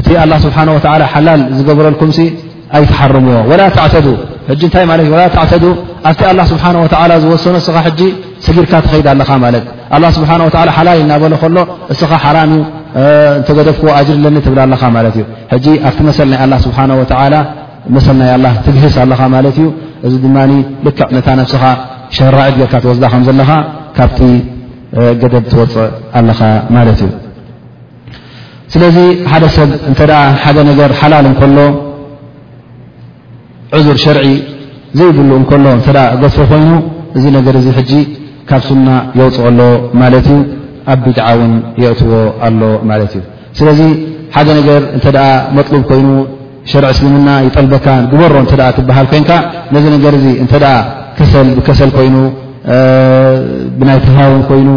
S1: እቲ ኣላ ስብሓን ወተላ ሓላል ዝገብረልኩም ሲ ኣይትሓርምዎ ወላ ተዕተዱ ሕጂ እንታይ ማለት እዩ ወላ ተዕተዱ ኣብቲ ኣላ ስብሓን ወተላ ዝወሰኖ እስኻ ሕጂ ስጊርካ ትኸይድ ኣለኻ ማለት ኣላ ስብሓን ወላ ሓላል እናበለ ከሎ እስኻ ሓራም እዩ እንተገደፍክዎ ኣጅር ለኒ ትብል ኣለኻ ማለት እዩ ሕጂ ኣብቲ መሰል ናይ ኣላ ስብሓን ወተላ መሰል ናይ ኣላ ትግህስ ኣለኻ ማለት እዩ እዚ ድማ ልክዕ ነታ ነብስኻ ሸራዒት ጌርካ ትወስዳ ከም ዘለኻ ካብቲ ገደብ ትወፅእ ኣለኻ ማለት እዩ ስለዚ ሓደ ሰብ እንተ ሓደ ነገር ሓላል እንከሎ ዕዙር ሸርዒ ዘይብሉ እንከሎ እተ ገፎ ኮይኑ እዚ ነገር እዚ ሕጂ ካብ ሱና የውፅኦ ኣሎ ማለት እዩ ኣብ ቢድዓ እውን የእትዎ ኣሎ ማለት እዩ ስለዚ ሓደ ነገር እንተ መጥሉብ ኮይኑ ሸርዒ እስልምና ይጠልበካ ግበሮ እተ ትበሃል ኮይንካ ነዚ ነገር እዚ እተ ከሰል ብከሰል ኮይኑ ብናይ ተሃውን ኮይኑ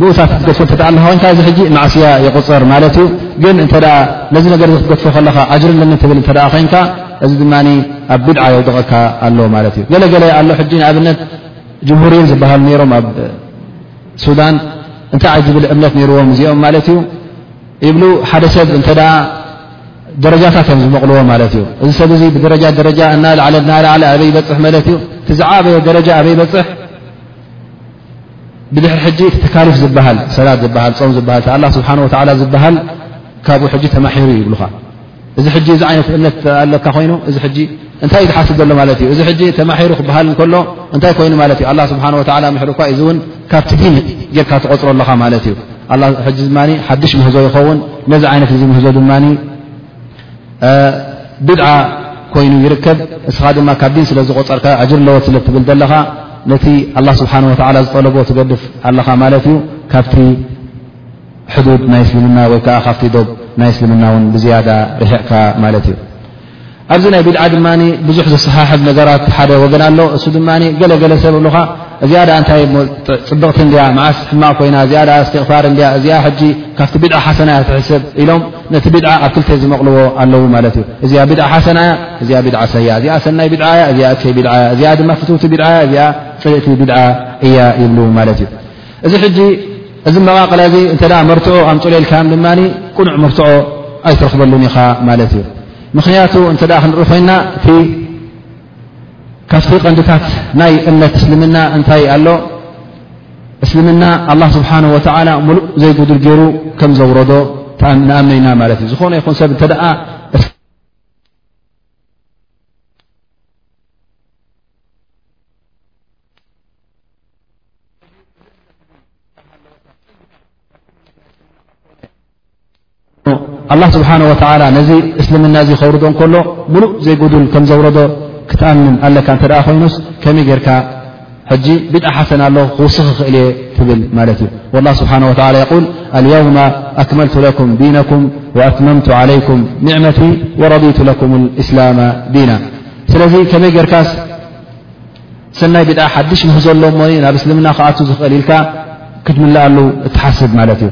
S1: ብኡሳት ክትገድፎ እተ ኣለካ ኮይንካ እዚ ሕጂ ማዕስያ ይቁፅር ማለት እዩ ግን እተ ነዚ ነገር ዚ ክትገድፎ ከለካ ኣጅር ለኒ ትብል እተ ኮይንካ እዚ ድማ ኣብ ቢድዓ የውድቐካ ኣሎ ማለት እዩ ገለገለ ኣሎ ሕጂ ንኣብነት ጅምሁርይን ዝበሃሉ ነይሮም ኣብ ሱዳን እንታይ ዓይ ዝብል እምነት ነይርዎም እዚኦም ማለት እዩ ይብሉ ሓደ ሰብ እንተ ደረጃታት እዮም ዝመቕልዎ ማለት እዩ እዚ ሰብ እዚ ብደረጃ ደረጃ እናላዕለ ናላዕለ ኣበይ ይበፅሕ ማለት እዩ እቲ ዝዓበየ ደረጃ ኣበይ ይበፅሕ ብድሕሪ ሕጂ እቲ ተካሊፍ ዝበሃል ሰላት ዝበሃል ፆም ዝበሃል እቲ ኣላ ስብሓን ወተዓላ ዝበሃል ካብኡ ሕጂ ተማሒሩ ይብሉኻ እዚ ሕጂ እዚ ዓይነት እምነት ኣለካ ኮይኑ እዚ ሕጂ እንታይ እዩ ዝሓስብ ዘሎ ማለት እዩ እዚ ሕጂ ተማሒሩ ክበሃል እንከሎ እንታይ ኮይኑ ማለት እዩ ኣላ ስብሓን ወተዓላ ምሕሪ እኳ እዚ እውን ካብቲ ዲን ጌርካ ትቆፅሮ ኣለኻ ማለት እዩ ሕጂ ድማ ሓድሽ ምህዞ ይኸውን ነዚ ዓይነት እዚ ምህዞ ድማ ብድዓ ኮይኑ ይርከብ እስኻ ድማ ካብ ዲን ስለ ዝቆፀርካ ኣጅር ኣለዎ ስለ ትብል ዘለኻ ነቲ ኣላ ስብሓን ወላ ዝጠለቦ ትገድፍ ኣለኻ ማለት እዩ ካብቲ ሕዱድ ናይ እስልምና ወይ ከዓ ካብቲ ዶብ ናይ እስልምና እውን ብዝያዳ ርሒቕካ ማለት እዩ ኣብዚ ናይ ቢድዓ ድማ ብዙሕ ዘሰሓሕብ ነገራት ሓደ ወገን ኣሎ እሱ ድማ ገለገለ ሰብ ኣሉኻ እዚኣ ኣ እንታይ ፅብቕቲ እንድያ መዓስ ሕማቕ ኮይና እዚኣ ኣ ስትቕፋር እንድያ እዚኣ ሕጂ ካብቲ ቢድዓ ሓሰና እያ ትሕስብ ኢሎም ነቲ ቢድዓ ኣብ ክልተ ዝመቕልዎ ኣለዉ ማለት እዩ እዚኣ ቢድዓ ሓሰና እያ እዚኣ ቢድዓ ሰያ እዚኣ ሰናይ ቢድዓ እያ እዚኣ እከይ ቢድዓ እያ እዚኣ ድማ ፍትውቲ ቢድዓ እያ እዚኣ ፅልእቲ ቢድዓ እያ ይብሉ ማለት እዩ እዚ ሕጂ እዚ መቓቕለ እዚ እንተ መርትዖ ኣምፅሌልካም ድማ ቁኑዕ መርትዖ ኣይትረኽበሉን ኢኻ ማለት እዩ ምኽንያቱ እንተ ክንርኢ ኮይና እቲ ካብቲ ቀንድታት ናይ እምነት እስልምና እንታይ ኣሎ እስልምና ኣላ ስብሓን ወተዓላ ሙሉእ ዘይጉዱል ገይሩ ከም ዘውረዶ ንኣምን ኢና ማለት እዩ ዝኾነ ይኹን ሰብ እንተ ደኣ ኣላ ስብሓን ወተላ ነዚ እስልምና እዚ ከውርዶ እንከሎ ሙሉእ ዘይጉዱል ከም ዘውረዶ ክትኣምን ኣለካ እንተ ኮይኑስ ከመይ ጌርካ ሕጂ ቢድዓ ሓሰን ኣሎ ክውስኽ ክኽእል እየ ትብል ማለት እዩ ወላ ስብሓን ወላ የቁል ኣልየውማ ኣክመልቱ ለኩም ዲነኩም ወኣትመምቱ ዓለይኩም ኒዕመቲ ወረዲቱ ለኩም እስላማ ዲና ስለዚ ከመይ ጌርካስ ሰናይ ቢድዓ ሓድሽ ምህዞ ኣሎ እሞ ናብ እስልምና ክኣቱ ዝኽእል ኢልካ ክትምልኣሉ እትሓስብ ማለት እዩ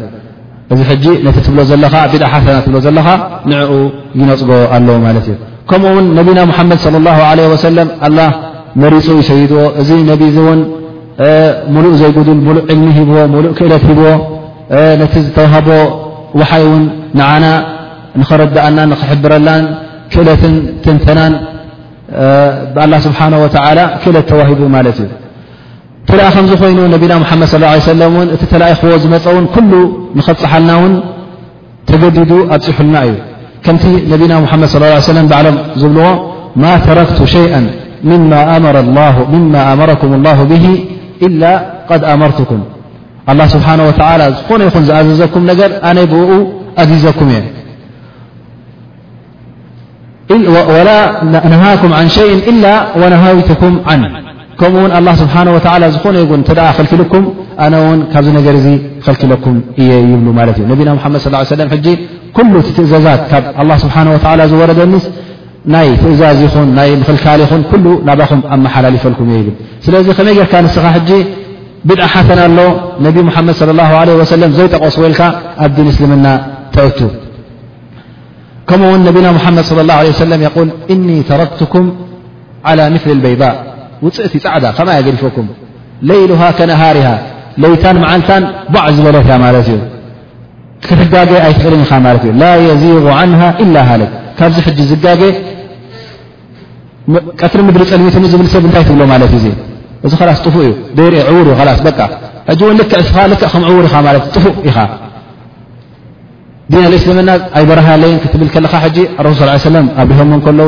S1: እዚ ሕጂ ነቲ ትብሎ ዘለኻ ቢድዓ ሓሰና ትብሎ ዘለኻ ንዕኡ ይነፅጎ ኣሎ ማለት እዩ ከምኡ ውን ነቢና ሙሓመድ ለ ላ ለ ወሰለም ኣላ መሪፁ ይሰይድዎ እዚ ነቢ እዚ እውን ሙሉእ ዘይጉዱል ሙሉእ ዕልሚ ሂብዎ ሙሉእ ክእለት ሂብዎ ነቲ ዝተዋህቦ ውሓይ እውን ንዓና ንኸረዳእናን ንኽሕብረላን ክእለትን ትንተናን ብኣላ ስብሓን ወተዓላ ክእለት ተዋሂቡ ማለት እዩ ተኣ ከምዚ ኮይኑ ነቢና ሓመድ صለ ሰለ ን እቲ ተላኢኽዎ ዝመፀ ውን ኩሉ ንኸብፅሓልና ውን ተገዲዱ ኣብፅሑልና እዩ ከምቲ ነቢና ሓመድ ص ለ ባዕሎም ዝብልዎ ማ ተረክቱ ሸይአ ምማ ኣመረኩም ላه ብሂ ኢላ ቐድ ኣመርትኩም ኣላ ስብሓን ወተላ ዝኾነ ይኹን ዝኣዘዘኩም ነገር ኣነ ብኡ ኣዚዘኩም እየ ወላ ነሃኩም ን ሸይን ኢላ ወነሃይትኩም ዓን ከምኡ ውን ኣላ ስብሓን ወላ ዝኾነ ይን እተ ከልኪልኩም ኣነ ውን ካብዚ ነገር እዚ ኸልኪለኩም እየ ይብሉ ማለት እዩ ነቢና ሓመድ ስ ሰለም ሕጂ ኩሉ እቲ ትእዘዛት ካብ ኣላ ስብሓን ወላ ዝወረደኒስ ናይ ትእዛዝ ይኹን ናይ ምኽልካል ይኹን ኩሉ ናባኹም ኣመሓላሊፈልኩም እየ ይብል ስለዚ ከመይ ጌርካ ንስኻ ሕጂ ብድዓ ሓሰና ኣሎ ነቢ ሙሓመድ ለ ለ ወሰለም ዘይጠቐስወኢልካ ኣብ ዲን እስልምና ተእቱ ከምኡ ውን ነቢና ሙሓመድ صለ ላه ለ ሰለም የቁል እኒ ተረክትኩም ዓላ ምል በይض ውፅእቲ ፃዕዳ ከምኣ እየ ገዲፈኩም ለይሉሃ ከነሃርሃ ለይታን መዓልታን ባዕ ዝበለት እያ ማለት እዩ ክትጋገ ኣይትኽእልን ኢኻ ማለት እዩ ላ የዚغ ዓንሃ ኢላ ሃልክ ካብዚ ሕጂ ዝጋገ ቀትሪ ምድሪ ፀልሚትኒ ዝብል ሰብ እንታይ ትብሎ ማለት እዩ እዚ ኸላስ ጥፉእ እዩ ደይርኤ ዕውር እዩ ላስ በቃ ሕጂ እውን ልክዕ እስኻ ልክዕ ከም ዕውር ኢኻ ማለት ጥፉእ ኢኻ ዲን ኣልእስልምና ኣይበረሃለይን ክትብል ከለኻ ሕጂ ረሱል ስ ሰለም ኣብሪሆሞ ከሎ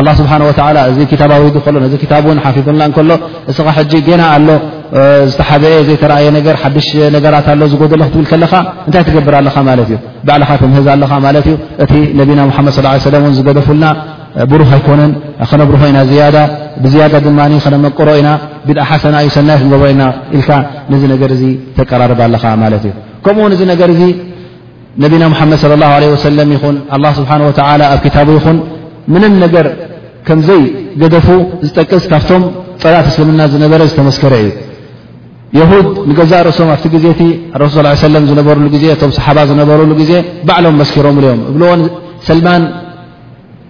S1: ኣላ ስብሓን ወላ እዚ ክታብ ኣወዱ ከሎ ነዚ ክታብ እውን ሓፊፍልና ከሎ እስኻ ሕጂ ገና ኣሎ ዝተሓበአ ዘይተረእየ ነገር ሓድሽ ነገራት ኣሎ ዝጎደሎ ክትብል ከለኻ እንታይ ትገብር ኣለኻ ማለት እዩ ባዕልኻ ተምህዝ ኣለኻ ማለት እዩ እቲ ነቢና ሙሓመድ ስ ሰለም እውን ዝገደፉልና ብሩህ ኣይኮነን ከነብርሆ ኢና ዝያዳ ብዝያዳ ድማ ከነመቅሮ ኢና ቢድኣ ሓሰና እዩ ሰናይ ክንገብሮ ኢና ኢልካ ነዚ ነገር እዚ ተቀራርብ ኣለኻ ማለት እዩ ከምኡ ውን እዚ ነገር እዚ ነቢና ሙሓመድ صለ ላه ለ ወሰለም ይኹን ኣላ ስብሓን ወተላ ኣብ ክታቡ ይኹን ምንም ነገር ከምዘይ ገደፉ ዝጠቅስ ካብቶም ፀላእት እስልምና ዝነበረ ዝተመስከረ እዩ የሁድ ንገዛእ ርእሶም ኣብቲ ግዜ እቲ ረሱል ስ ሰለም ዝነበርሉ ግዜ እቶም ሰሓባ ዝነበርሉ ግዜ ባዕሎም መስኪሮምሉ እዮም እብልዎን ሰልማን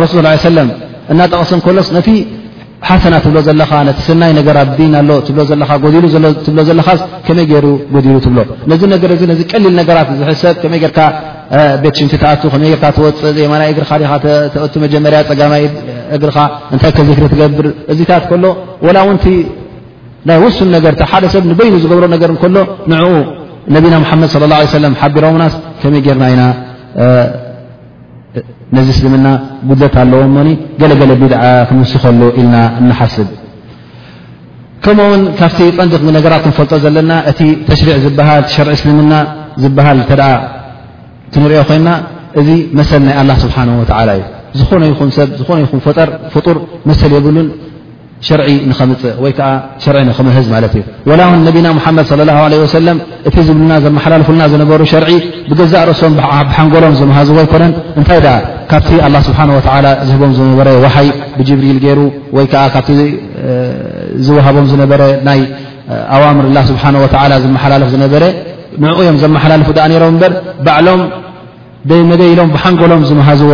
S1: ረሱ ሰለም እናጠቐሰ ከሎስ ነቲ ሓሰና ትብሎ ዘለኻ ነቲ ሰናይ ነገር ኣብ ዲን ኣሎ ትብሎ ዘለኻ ጎዲሉ ትብሎ ዘለኻ ከመይ ገይሩ ጎዲሉ ትብሎ ነዚ ነገር እዚ ነዚ ቀሊል ነገራት ዝሕሰብ ከመይ ጌርካ ቤት ሽንቲ ትኣቱ ከመይ ጌርካ ትወፅእ ዘየማናይ እግርኻ ዲኻ ተእቱ መጀመርያ ፀጋማይ እግርኻ እንታይ ከዝክሪ ትገብር እዚታት ከሎ ወላ ውንቲ ናይ ውሱን ነገር ሓደ ሰብ ንበይኑ ዝገብሮ ነገር ከሎ ንዕኡ ነቢና ሙሓመድ ለ ላ ሰለም ሓቢሮምናስ ከመይ ጌርና ኢና ነዚ እስልምና ጉድለት ኣለዎ እሞ ገለገለ ቢድዓ ክንውስኸሉ ኢልና እንሓስብ ከምኡ ውን ካብቲ ቀንዲ ነገራት ክንፈልጦ ዘለና እቲ ተሽሪዕ ዝበሃል ሸርዒ እስልምና ዝበሃል እተ ክንሪኦ ኮይና እዚ መሰል ናይ ኣላ ስብሓን ወላ እዩ ዝኾነ ይኹን ሰብ ዝኾነ ይኹን ፈጠር ፍጡር መሰል የብሉን ሸርዒ ንኸምፅእ ወይ ከዓ ሸርዒ ንክምህዝ ማለት እዩ ወላ ውን ነቢና ሙሓመድ ለ ላ ለ ወሰለም እቲ ዝብሉና ዘመሓላልፉልና ዝነበሩ ሸርዒ ብገዛእ ርእሶም ብሓንጎሎም ዝመሃዝዎ ኣይኮነን እንታይ ደኣ ካብቲ ኣላ ስብሓን ወተላ ዝህቦም ዝነበረ ዋሓይ ብጅብሪል ገይሩ ወይ ከዓ ካብቲ ዝወሃቦም ዝነበረ ናይ ኣዋምር ላ ስብሓን ወተላ ዝመሓላለፍ ዝነበረ ንዕኡ እዮም ዘመሓላልፉ ደኣ ነይሮም እምበር ባዕሎም ደይመደይ ኢሎም ብሓንጎሎም ዝመሃዝዎ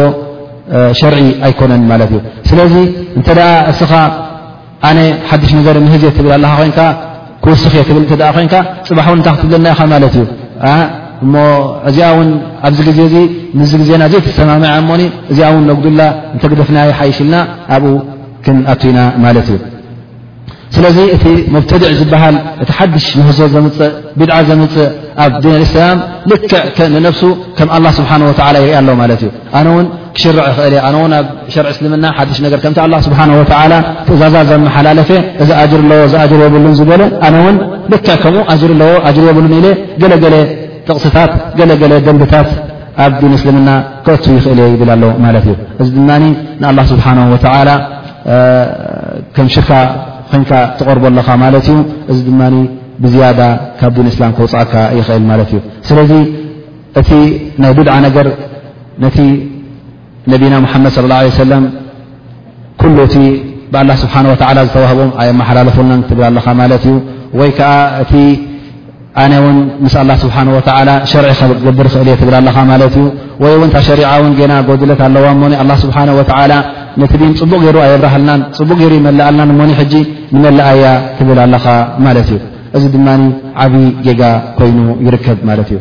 S1: ሸርዒ ኣይኮነን ማለት እዩ ስለዚ እንተ እስኻ ኣነ ሓድሽ ነገር ምህዝ እየ ትብል ኣለካ ኮንካ ክውስኽ እየ ትብል እተ ኮንካ ፅባሕ እውን እንታይ ክትብለና ኢኻ ማለት እዩ እሞ እዚኣ እውን ኣብዚ ግዜ እዚ ምስዚ ግዜና ዘይተሰማምዐ እሞ እዚኣ እውን ነጉድላ እንተግደፍናዮ ሓይሽልና ኣብኡ ክንኣቱና ማለት እዩ ስለዚ እቲ ሙብተድዕ ዝበሃል እቲ ሓድሽ ምህዞ ዘምፅእ ቢድዓ ዘምፅእ ኣብ ዲን ኣልእስላም ልክዕ ንነብሱ ከም ኣላ ስብሓን ወተላ ይርኣ ኣሎ ማለት እዩ ኣነ እውን ክሽርዕ ይኽእል እየ ኣነ እውን ኣብ ሸርዒ እስልምና ሓድሽ ነገር ከምቲ ኣላ ስብሓን ወተላ ትእዛዛ ዘመሓላለፈ እዚ ኣጅር ኣለዎ እዚ ኣጅር የብሉን ዝበለ ኣነ እውን ልክዕ ከምኡ ኣጅር ኣለዎ ኣጅር የብሉን ኢለ ገለገለ ጥቕስታት ገለገለ ደንብታት ኣብ ዲን እስልምና ክእቱ ይኽእል እየ ይብል ኣሎ ማለት እዩ እዚ ድማ ንኣላ ስብሓን ወተላ ከም ሽርካ ኮንካ ትቐርቦ ኣለኻ ማለት እዩ እዚ ድማ ብዝያዳ ካብ ዲን እስላም ክውፅኣካ ይኽእል ማለት እዩ ስለዚ እቲ ናይ ብድዓ ነገር ነቲ ነቢና ሙሓመድ ስለ ላ ሰለም ኩሉ እቲ ብኣላ ስብሓን ወተዓላ ዝተዋህቦም ኣየመሓላለፉልናን ትብል ኣለኻ ማለት እዩ ወይ ከዓ እቲ ኣነ እውን ምስ ኣላ ስብሓን ወተዓላ ሸርዒ ከገብር ኽእል እየ ትብል ኣለኻ ማለት እዩ ወይ እውን እታ ሸሪዓ እውን ገና ጎድለት ኣለዋ እሞኒ ኣላ ስብሓን ወተዓላ ነቲ ዲን ፅቡቕ ገይሩ ኣየብራሃልናን ፅቡቕ ገይሩ ይመልኣልናን እሞኒ ሕጂ ንመላኣ እያ ትብል ኣለኻ ማለት እዩ እዚ ድማ ዓብዪ ጌጋ ኮይኑ ይርከብ ማለት እዩ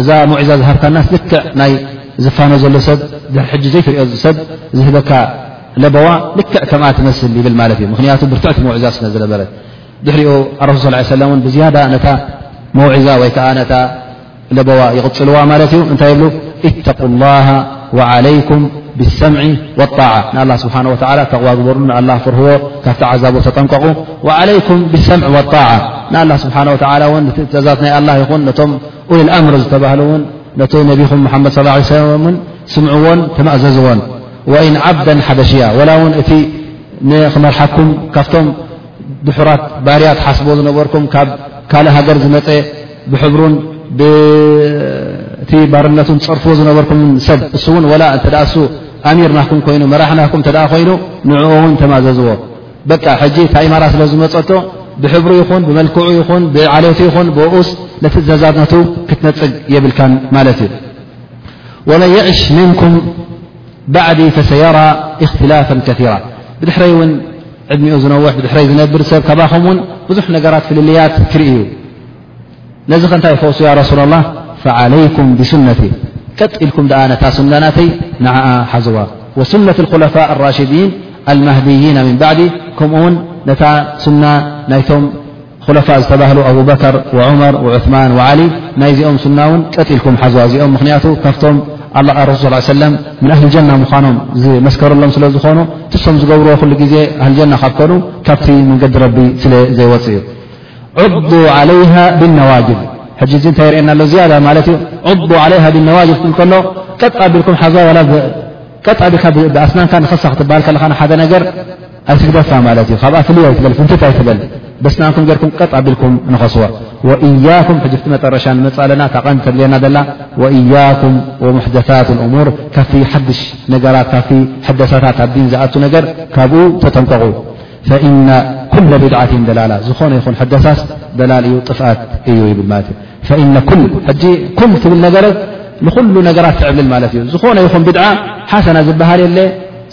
S1: እዛ ሙዕዛ ዝሃብካናስ ልክዕ ናይ ዝፋኖ ዘሎ ሰብ ድሕር ሕጂ ዘይትሪኦ ሰብ ዝህበካ ለበዋ ልክዕ ከምኣ ትመስል ይብል ማለት እዩ ምክንያቱ ብርትዕቲ መውዕዛ ስለ ዝነበረት ድሕሪኡ ኣረሱል ስ ሰለም እውን ብዝያዳ ነታ መውዕዛ ወይ ከዓ ነታ ለበዋ ይቕፅልዋ ማለት እዩ እንታይ ይብሉ እተቁ ላሃ ዓለይኩም ብሰምዒ ወጣዓ ንኣላ ስብሓን ወላ ተቕዋ ግበሩ ንኣላ ፍርህዎ ካብቲ ዓዛቦ ተጠንቀቑ ዓለይኩም ብሰምዕ ወጣዓ ንኣላ ስብሓን ወተላ እውን ነ ትእዛዛት ናይ ኣላ ይኹን ነቶም ኡይ ኣምር ዝተባህሉ እውን ነቲ ነቢኹም መሓመድ ስ ሰለም እውን ስምዕዎን ተማእዘዝዎን ወኢን ዓብደን ሓበሽያ ወላ እውን እቲ ንክመርሓኩም ካብቶም ድሑራት ባርያ ትሓስቦ ዝነበርኩም ካብ ካልእ ሃገር ዝመፀ ብሕብሩን ብእቲ ባርነቱን ፀርፍዎ ዝነበርኩም ሰብ እሱ እውን ወላ እተ ሱ ኣሚር ናኩም ኮይኑ መራሒ ናኩም እተ ኮይኑ ንዕኡ እውን ተማእዘዝዎ በቃ ሕጂ ታኢማራ ስለ ዝመፀቶ ብሕብሩ ይኹን ብመልክዑ ይኹን ብዓለቱ ይኹን ብኡስ ነቲ ዘዛነቱ ክትነፅግ የብልካን ማለት እዩ ወመን የዕሽ ምንኩም ባዕዲ ፈሰየራ እክትላፈ ከራ ብድሕረይ እውን ዕድሚኡ ዝነውሕ ብድሕረይ ዝነብር ሰብ ካባኹም እውን ብዙሕ ነገራት ፍልልያት ክርኢ እዩ ነዚ ከ እንታይ ይፈውሱ ያ ረሱላ ላ ፈዓለይኩም ብሱነቲ ቀጥ ኢልኩም ደኣ ነታ ሱና ናተይ ንዓኣ ሓዝዋ ወሱነት ኮለፋ ራሽዲን ኣልማህድይና ምን ባዕዲ ከምኡ ውን ነታ ሱና ናይቶም ኮለፋ ዝተባህሉ ኣቡበከር ወዑመር ወዑማን ዓሊ ናይ ዚኦም ሱና እውን ቀጥ ኢልኩም ሓዝዋ እዚኦም ምክንያቱ ካብቶም ረሱል ስ ሰለም ምን ኣህሊ ጀና ምዃኖም ዝመስከርሎም ስለ ዝኾኑ ትሶም ዝገብርዎ ኩሉ ግዜ ኣህሊ ጀና ካብ ኮኑ ካብቲ መንገዲ ረቢ ስለ ዘይወፅ እዩ ዑዱ ዓለይሃ ብነዋጅብ ሕጂ እዚ እንታይ የርእየና ኣሎ ዝያዳ ማለት እዩ ዑዱ ዓለይሃ ብነዋጅብ ክብል ከሎ ቀጥ ኣቢልኩም ሓዛ ዋላ ቀጥ ኣቢልካ ብኣስናንካ ንኸሳ ክትበሃል ከለኻ ንሓደ ነገር ኣይትግደፋ ማለት እዩ ካብኣ ፍልይ ኣይትበል ፍንትት ኣይትበል በስናንኩም ጌርኩም ቀጥ ኣቢልኩም ንኸስዎ ወእያኩም ሕጂ ፍቲ መጠረሻ ንመፅ ኣለና እታ ቐንዲ ተድልየና ዘላ ወእያኩም ወሙሕደታት እሙር ካብቲ ሓድሽ ነገራት ካብቲ ሕደሳታት ኣብ ዲን ዝኣቱ ነገር ካብኡ ተጠንቀቑ ፈኢነ ኩለ ብድዓት ደላላ ዝኾነ ይኹን ሕደሳስ ደላል እዩ ጥፍኣት እዩ ይብል ማለት እዩ ፈኢነ ኩል ሕጂ ኩል ትብል ነገር ንኹሉ ነገራት ትዕብልል ማለት እዩ ዝኾነ ይኹን ብድዓ ሓሰና ዝበሃል የለ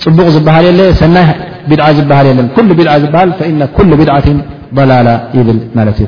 S1: ፅቡቕ ዝበሃል የለ ሰናይ ብድዓ ዝበሃል የለን ኩሉ ብድዓ ዝበሃል ፈኢነ ኩሉ ብድዓትን ደላላ ይብል ማለት እዩ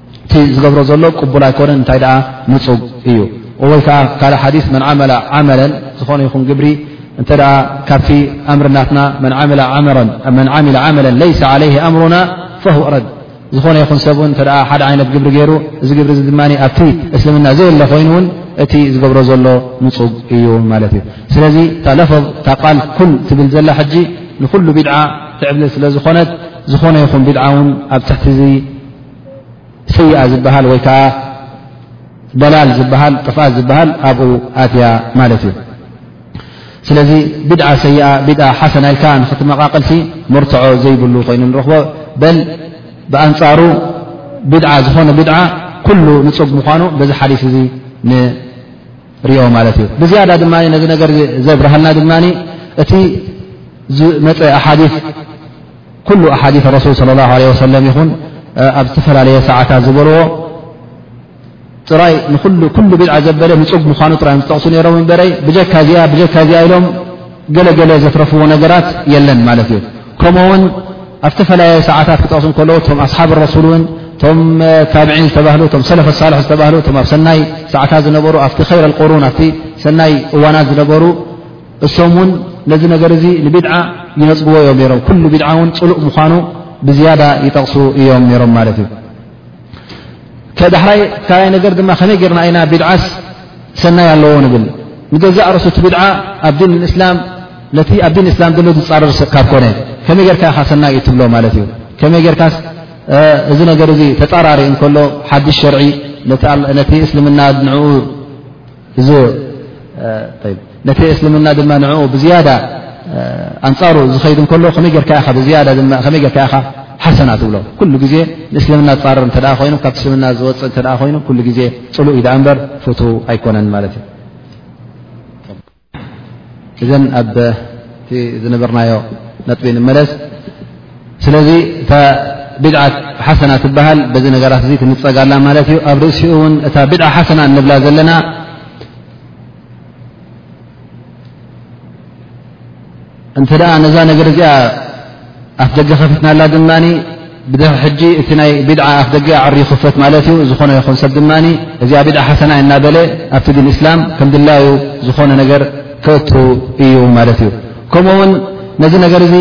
S1: እቲ ዝገብሮ ዘሎ ቅቡል ኣይኮነን እንታይ ደኣ ንፁብ እዩ ወይ ከዓ ካልእ ሓዲስ መን ዓመላ ዓመለን ዝኾነ ይኹን ግብሪ እንተ ካብቲ ኣምር ናትና መን ዓሚላ ዓመለን ለይሰ ዓለይህ ኣምሩና ፈሁ ረድ ዝኾነ ይኹን ሰብ ውን እተ ሓደ ዓይነት ግብሪ ገይሩ እዚ ግብሪ እዚ ድማ ኣብቲ እስልምና ዘየለ ኮይኑ እውን እቲ ዝገብሮ ዘሎ ንፁብ እዩ ማለት እዩ ስለዚ እታ ለፈ እታ ቃል ኩል ትብል ዘላ ሕጂ ንኩሉ ቢድዓ ትዕብልል ስለ ዝኾነት ዝኾነ ይኹን ቢድዓ እውን ኣብ ትሕቲ ሰይኣ ዝበሃል ወይ ከዓ ደላል ዝበሃል ጥፍኣት ዝበሃል ኣብኡ ኣትያ ማለት እዩ ስለዚ ብድዓ ሰይኣ ብድዓ ሓሰና ኢልካ ንክትመቓቐልሲ መርትዖ ዘይብሉ ኮይኑ ንረኽቦ በል ብኣንፃሩ ብድዓ ዝኾነ ብድዓ ኩሉ ንፁብ ምኳኑ በዚ ሓዲስ እዚ ሪኦ ማለት እዩ ብዝያዳ ድማ ነዚ ነገር ዘብርሃልና ድማ እቲ ዝመፀ ኣሓዲ ኩሉ ኣሓዲ ረሱል ለ ላ ለ ወሰለም ይኹን ኣብ ዝተፈላለየ ሰዓታት ዝበልዎ ጥራይ ንኩሉ ብድዓ ዘበለ ንፁብ ምኳኑ ጥራይ ዝጠቕሱ ነሮም እበረይ ብጀካ እዚኣ ብጀካ እዚኣ ኢሎም ገለ ገለ ዘትረፍዎ ነገራት የለን ማለት እዩ ከምኡ ውን ኣብ ተፈላለየ ሰዓታት ክጠቕሱ ከለዉ እቶም ኣስሓብ ረሱል እውን እቶም ታብዒን ዝተባህሉ እቶም ሰለፈ ሳልሒ ዝተባህሉ እቶም ኣብ ሰናይ ሰዓታት ዝነበሩ ኣብቲ ከይረ ቁሩን ኣብቲ ሰናይ እዋናት ዝነበሩ እሶም እውን ነዚ ነገር እዚ ንቢድዓ ይነፅግዎ እዮም ነሮም ኩሉ ቢድዓ እውን ፅሉእ ምዃኑ ብዝያዳ ይጠቕሱ እዮም ነሮም ማለት እዩ ዳሕራይ ካልይ ነገር ድማ ከመይ ጌርና ኢና ቢድዓስ ሰናይ ኣለዎ ንብል ንገዛእ ርእሱ እቲ ቢድዓ ኣብ ዲን እስላም ነቲ ኣብ ዲን እስላም ዘሎ ዝፃረር ካብ ኮነ ከመይ ጌርካ ኢኻ ሰናይ እዩ ትብሎ ማለት እዩ ከመይ ጌርካስ እዚ ነገር እዚ ተፃራሪ እንከሎ ሓዱሽ ሸርዒ ነቲ እስልምና ንኡ ነቲ እስልምና ድማ ንኡ ብዝያዳ ኣንፃሩ ዝኸይድ ከሎ ከመይ ጌርካ ኢኻ ብዝያዳ ድማ ከመይ ጌርካ ኢኻ ሓሰና ትብሎ ኩሉ ግዜ ንእስልምና ዝፃርር እተ ኮይኑ ካብ እስልምና ዝወፅእ እተ ኮይኑ ኩሉ ግዜ ፅሉእ ዩ ዳኣ እምበር ፍቱ ኣይኮነን ማለት እዩ እዘን ኣብቲ ዝነበርናዮ ነጥቢ ንመለስ ስለዚ እታ ብድዓ ሓሰና ትበሃል በዚ ነገራት እዚ ትንፀጋላ ማለት እዩ ኣብ ርእሲኡ እውን እታ ብድዓ ሓሰና እንብላ ዘለና እንተ ደኣ ነዛ ነገር እዚኣ ኣፍ ደገ ከፊትናላ ድማ ብድሪ ሕጂ እቲ ናይ ብድዓ ኣፍ ደገ ኣዕርዩ ክፈት ማለት እዩ ዝኾነ ይኹን ሰብ ድማ እዚኣ ብድዓ ሓሰና እናበለ ኣብቲ ድን እስላም ከም ድላዩ ዝኾነ ነገር ክእቱ እዩ ማለት እዩ ከምኡ ውን ነዚ ነገር እዚ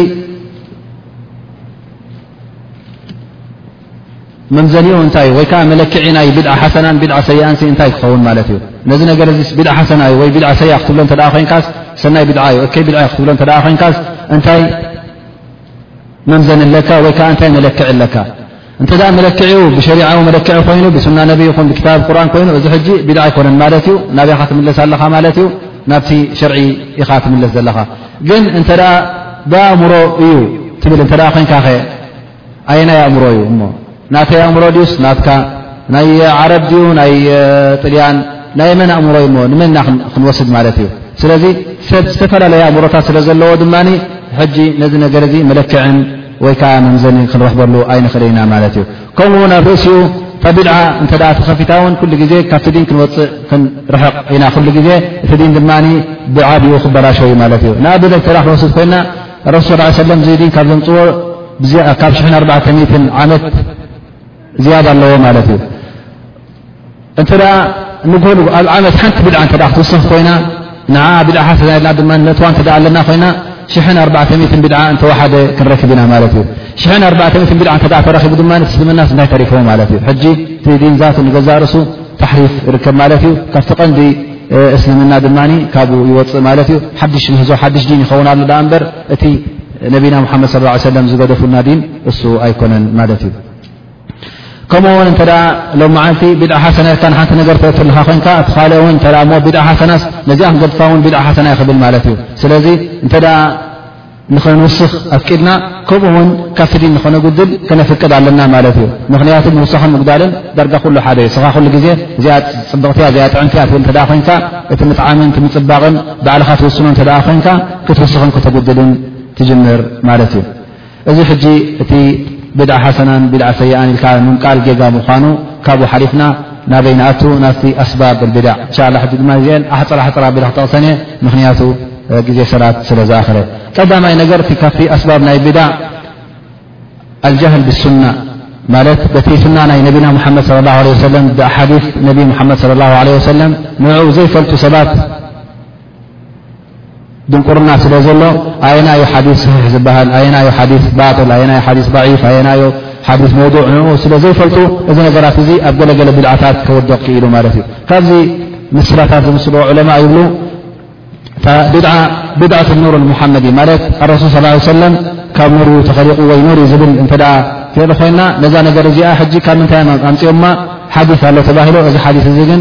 S1: መምዘኒኡ እንታይ እዩ ወይ ከዓ መለክዒ ናይ ብድዓ ሓሰናን ብድዓ ሰይኣንሲ እንታይ ክኸውን ማለት እዩ ነዚ ነገር እዚ ብድዓ ሓሰና እዩ ወይ ብድዓ ሰይኣ ክትብሎ እተ ኮይንካስ ሰናይ ብድዓ እዩ እከይ ብድዓ ክትብሎ እተ ኮይንካስ እንታይ መምዘኒ ኣለካ ወይ ከዓ እንታይ መለክዒ ኣለካ እንተ መለክዒኡ ብሸሪዓዊ መለክዒ ኮይኑ ብሱና ነቢ ይኹን ብክታብ ቁርን ኮይኑ እዚ ሕጂ ቢድዓ ኣይኮነን ማለት እዩ ናበይ ኻ ትምለስ ኣለኻ ማለት እዩ ናብቲ ሸርዒ ኢኻ ትምለስ ዘለኻ ግን እንተ ብኣእምሮ እዩ ትብል እተ ኮንካ ኸ ኣየ ናይ ኣእምሮ እዩ እሞ ናተይ ኣእምሮ ድዩስ ናትካ ናይ ዓረብ ድዩ ናይ ጥልያን ናይ መን ኣእምሮ እዩሞ ንመና ክንወስድ ማለት እዩ ስለዚ ሰብ ዝተፈላለየ ኣእምሮታት ስለ ዘለዎ ድማ ሕጂ ነዚ ነገር እዚ መለክዕን ወይ ከዓ መምዘኒ ክንረኽበሉ ኣይንኽእል ኢና ማለት እዩ ከምኡ ውን ኣብ ርእሲኡ ታ ቢድዓ እንተ ተኸፊታ ውን ኩሉ ግዜ ካብቲ ዲን ክንወፅእ ክንርሕቕ ኢና ኩሉ ግዜ እቲ ዲን ድማ ብዓብኡ ክበላሸ እዩ ማለት እዩ ንኣብነት እተ ክወስድ ኮይና ረሱል ስ ሰለም ዙይ ዲን ካብ ዘምፅዎ ካብ ሽ4 ዓመት ዝያዳ ኣለዎ ማለት እዩ እንተ ንጎሉ ኣብ ዓመት ሓንቲ ብድዓ እተ ክትውስኽ ኮይና ን ብድዓ ሓሰዛየልና ድማ ነትዋ እተ ኣለና ኮይና ሽን ኣር ብድዓ እንተወሓደ ክንረክብ ኢና ማለት እዩ ሽ ኣር ብድዓ እተ ተረኪቡ ድማ ስልምና ስንታይ ተሪፎ ማለት እዩ ሕጂ ቲ ዲን ዛቱ ንገዛርእሱ ታሕሪፍ ይርከብ ማለት እዩ ካብቲ ቀንዲ እስልምና ድማ ካብኡ ይወፅእ ማለት እዩ ሓድሽ ምህዞ ሓድሽ ዲን ይኸውን ኣሎ ዳኣ እምበር እቲ ነቢና ሙሓመድ ስ ሰለም ዝገደፉልና ዲን እሱ ኣይኮነን ማለት እዩ ከምኡ ውን እተ ሎ መዓልቲ ቢድዓ ሓሰና ኢልካ ሓንቲ ነገር ተእትልካ ኮንካ እቲ ካልኦ ውን ሞ ቢድዓ ሓሰናስ ነዚኣ ክገድፋ ውን ቢድዓ ሓሰና ይክብል ማለት እዩ ስለዚ እንተ ንክንውስኽ ኣፍቂድና ከምኡ ውን ካብ ፍዲ ንክነጉድል ክነፍቅድ ኣለና ማለት እዩ ምክንያቱ ምውሳክን ምጉዳልን ዳርጋ ኩሉ ሓደ እዩ ስኻ ኩሉ ግዜ እዚኣ ፅብቕቲያ እዚኣ ጥዕምቲያ ትብል እተ ኮንካ እቲ ምጥዓምን እቲ ምፅባቕን ባዕልካ ትውስኖ እተ ኮንካ ክትውስኽን ክተጉድልን ትጅምር ማለት እዩ እዚ ሕጂ እቲ ቢድዓ ሓሰናን ቢድዓ ሰይኣን ኢልካ ምምቃል ጌጋ ምዃኑ ካብኡ ሓሊፍና ናበይ ንኣቱ ናብቲ ኣስባብ ኣልቢዳዕ እንሻ ኣላ ሕጂ ድማ እዚኤን ኣሕፅር ኣሕፅር ኣቢለ ክጠቕሰን እየ ምኽንያቱ ግዜ ሰላት ስለ ዝኣኸለ ቀዳማይ ነገር እቲ ካብቲ ኣስባብ ናይ ቢዳዕ ኣልጃህል ብሱና ማለት በቲ ሱና ናይ ነቢና ሙሓመድ ለ ላሁ ለ ወሰለም ብኣሓዲስ ነቢ ሙሓመድ ለ ላሁ ለ ወሰለም ንዕኡ ዘይፈልጡ ሰባት ድንቁርና ስለ ዘሎ ኣየናዩ ሓዲ ሰሒሕ ዝበሃል ኣየናዩ ሓ ባል ኣየናዩ ሓ ዒፍ ኣየናዩ ሓ መውዱዕ ን ስለ ዘይፈልጡ እዚ ነገራት እዚ ኣብ ገለገለ ብድዓታት ከወድቕ ክኢሉ ማለት እዩ ካብዚ ምስላታት ዝምስልዎ ዕለማ ይብሉ ብድዓ ብድዓት ኑር ሙሓመድ እዩ ማለት ኣረሱል ስ ሰለም ካብ ኑርዩ ተኸሊቁ ወይ ኑር ዝብል እተ ክርኢ ኮይና ነዛ ነገር እዚኣ ሕጂ ካብ ምንታይ ኣምፅኦማ ሓዲ ኣሎ ተባሂሎ እዚ ሓ እዚ ግን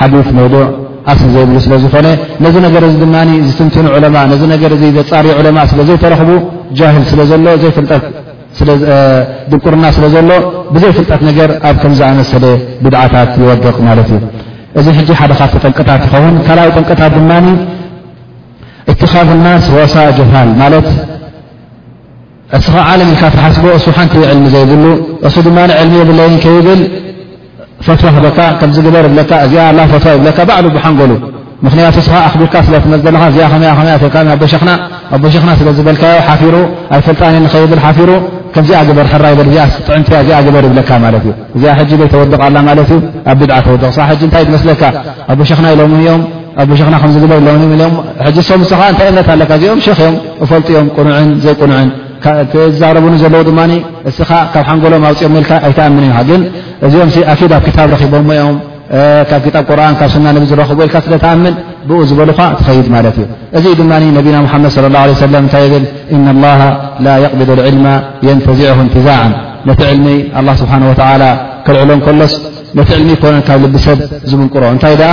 S1: ሓዲት መውዱዕ ኣስሊ ዘይብሉ ስለ ዝኾነ ነዚ ነገር እዚ ድማ ዝትንትኑ ዑለማ ነዚ ነገር እዚ ዘፃርዩ ዑለማ ስለ ዘይተረኽቡ ጃህል ስለ ዘሎ ዘይፍልጠት ድንቁርና ስለ ዘሎ ብዘይ ፍልጠት ነገር ኣብ ከም ዝኣመሰለ ብድዓታት ይወድቕ ማለት እዩ እዚ ሕጂ ሓደ ካብቲ ጠንቅታት ይኸውን ካልኣይ ጠንቅታት ድማ እትኻብ ናስ ዋሳ ጀሃል ማለት እስኻ ዓለም ኢልካ ትሓስቦ እሱ ሓንቲ ዕልሚ ዘይብሉ እሱ ድማ ዕልሚ የብለይን ከይብል ፈትዋ ህበካ ከምዚ ግበር ብለካ እዚኣ ላ ፈትዋ ይብለካ ባዕሉ ብሓንጎሉ ምክንያቱ እስኻ ኣኽቢርካ ስለ ትመፅ ዘለኻ እዚኣ ከመያ ከመያ ተልካሚ ኣቦሸክና ኣቦሸክና ስለ ዝበልካዮ ሓፊሩ ኣይፈልጣኒ ንኸይብል ሓፊሩ ከምዚኣ ግበር ሕራ ይበል እዚኣ ጥዕምቲ እዚኣ ግበር ይብለካ ማለት እዩ እዚኣ ሕጂ ዘይተወድቕ ኣላ ማለት እዩ ኣብ ብድዓ ተወድቕ ሳ ሕጂ እንታይ ትመስለካ ኣቦሸክና ኢሎም እዮም ኣቦ ሸክና ከምዚ ግበር ሎኒ ኢሎም ሕጂ ሶም ንስኻ እንታይ እምነት ኣለካ እዚኦም ሸክ እዮም እፈልጡ እዮም ቁኑዕን ዘይቁኑዕን ተዛረቡኒ ዘለዉ ድማ እስኻ ካብ ሓንጎሎም ኣውፅኦም ኢልካ ኣይትኣምን እዮኻ ግን እዚኦም ኣኪድ ኣብ ክታብ ረኪቦሞ እዮም ካብ ክታብ ቁርን ካብ ስና ነቢ ዝረኽቡ ኢልካ ስለ ትኣምን ብኡ ዝበሉኻ ትኸይድ ማለት እዩ እዚ ድማ ነቢና ሙሓመድ ስለ ላ ለ ሰለም እንታይ ይብል እና ላሃ ላ የቅቢዱ ልዕልማ የንተዚዑሁ እንትዛዕን ነቲ ዕልሚ ኣላ ስብሓን ወተዓላ ከልዕሎ ከሎስ ነቲ ዕልሚ ይኮነን ካብ ልቢ ሰብ ዝምንቅሮ እንታይ ደኣ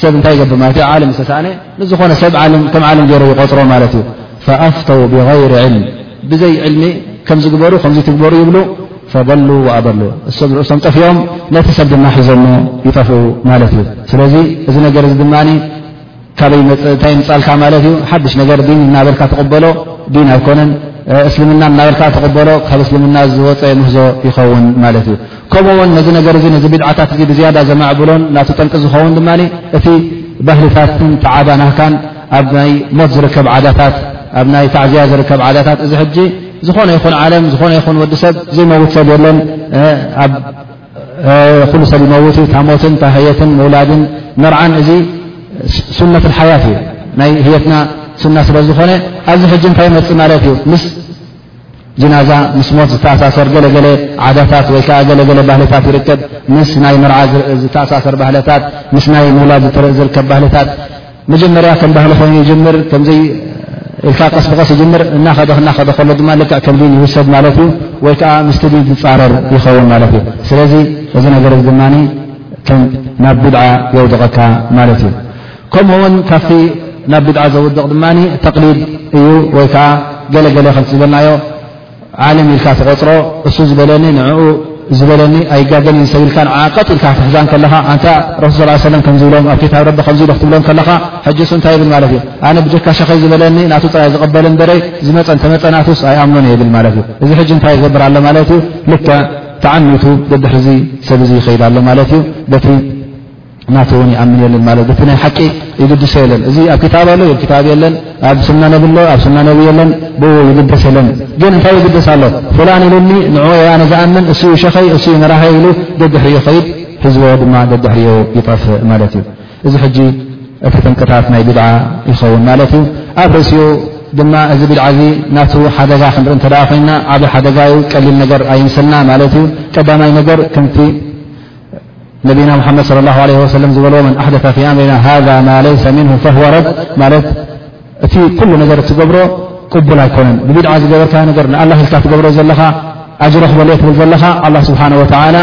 S1: ሰብ እንታይ ይገብር ማለት እዩ ዓለም ዝተሰኣነ ንዝኾነ ሰብ ከም ዓለም ገይሩ ይቆፅሮ ማለት እዩ ፈኣፍተው ብغይር ዕልም ብዘይ ዕልሚ ከም ዝግበሩ ከምዙ ትግበሩ ይብሉ ፈበሉ ኣበሉ እሶም ርእሶም ጠፍኦም ነቲ ሰብ ድማ ሒዞሞ ይጠፍኡ ማለት እዩ ስለዚ እዚ ነገር እዚ ድማ ካበይ መፅእ እንታይ ምፃልካ ማለት እዩ ሓድሽ ነገር ዲን እናበልካ ተቕበሎ ዲን ኣይኮነን እስልምና እናበልካ ተቕበሎ ካብ እስልምና ዝወፀ ምህዞ ይኸውን ማለት እዩ ከምኡ ውን ነዚ ነገር እዚ ነዚ ቢድዓታት እዚ ብዝያዳ ዘማዕብሎን ናቲ ጠንቂ ዝኸውን ድማ እቲ ባህልታትን ተዓባ ናህካን ኣብ ናይ ሞት ዝርከብ ዓዳታት ኣብ ናይ ታዕዝያ ዝርከብ ዓዳታት እዚ ሕጂ ዝኾነ ይኹን ዓለም ዝኾነ ይኹን ወዲ ሰብ ዘይመውት ሰብ የለን ኣብ ኩሉ ሰብ ይመውት እዩ ታሞትን ታህየትን ምውላድን መርዓን እዚ ሱነት ሓያት እዩ ናይ ህየትና ሱና ስለ ዝኾነ ኣብዚ ሕጂ እንታይ መፅእ ማለት እዩ ጅናዛ ምስ ሞት ዝተኣሳሰር ገለገለ ዓዳታት ወይ ከዓ ገለገለ ባህልታት ይርከብ ምስ ናይ መርዓ ዝተኣሳሰር ባህልታት ምስ ናይ ምውላድ ዝርከብ ባህልታት መጀመርያ ከም ባህሊ ኮይኑ ይጅምር ከምዘይ ኢልካ ቀስ ብቀስ ይጅምር እናኸደ ክናኸደ ከሎ ድማ ልክዕ ከም ዲን ይውሰድ ማለት እዩ ወይ ከዓ ምስቲ ዲን ዝፃረር ይኸውን ማለት እዩ ስለዚ እዚ ነገር ድማ ከም ናብ ብድዓ የውድቐካ ማለት እዩ ከምኡ ውን ካብቲ ናብ ብድዓ ዘውድቕ ድማ ተቕሊድ እዩ ወይ ከዓ ገለገለ ከምቲ ዝበልናዮ ዓለም ኢልካ ተቆፅሮ እሱ ዝበለኒ ንዕኡ ዝበለኒ ኣይጋገን ዩ ዝሰብልካ ን ቀጥ ኢልካ ክትሕዛን ከለኻ ኣንታ ረሱ ስ ሰለም ከም ዝብሎም ኣብ ክታብ ረቢ ከምዚ ኢሉ ክትብሎም ከለኻ ሕጅሱ እንታይ ይብል ማለት እዩ ኣነ ብጀካ ሸኸይ ዝበለኒ ናቱ ጥራይ ዝቐበል እበረይ ዝመፀ ተመፀናትስ ኣይኣምኖን ይብል ማለት እዩ እዚ ሕጂ እንታይ ይገብር ኣሎ ማለት እዩ ልክዕ ተዓሚቱ ደድሕዚ ሰብ እዚ ይኸይድ ኣሎ ማለት እዩ ናተ ውን ይኣምን የለን ማለት ቲ ናይ ሓቂ ይግድሰ የለን እዚ ኣብ ክታብ ኣሎ ብ ክታብ የለን ኣብ ስና ነብ ኣሎ ኣብ ስና ነብ የለን ብ ይግደስ የለን ግን እንታይ ይግደስ ኣሎ ፍላን ኢሉኒ ንዑ ኣነ ዝኣምን እኡ ሸኸይ እኡ መራሀ ኢሉ ደድሕሪኡ ኸይድ ህዝቦ ድማ ደድሕሪኡ ይጠፍእ ማለት እዩ እዚ ሕጂ እቲ ጥንቅታት ናይ ብድዓ ይኸውን ማለት እዩ ኣብ ርእሲኡ ድማ እዚ ብድዓ እዚ ናቱ ሓደጋ ክንርኢ እተ ኮይና ዓብ ሓደጋ ዩ ቀሊል ነገር ኣይምስልና ማለት እዩ ቀዳማይ ነገር ከምቲ ነቢና ሙሓመድ صለ ላሁ ለ ወሰለም ዝበልዎ መን ኣሕደታ ፊ ኣምሪና ሃዛ ማ ለይሰ ምንሁ ፈህወ ረድ ማለት እቲ ኩሉ ነገር እትገብሮ ቅቡል ኣይኮነን ብቢድዓ ዝገበርካ ነገር ንኣላ ህልካ ትገብሮ ዘለኻ ኣጅሮ ክበልዮ ትብል ዘለኻ ኣላ ስብሓን ወተዓላ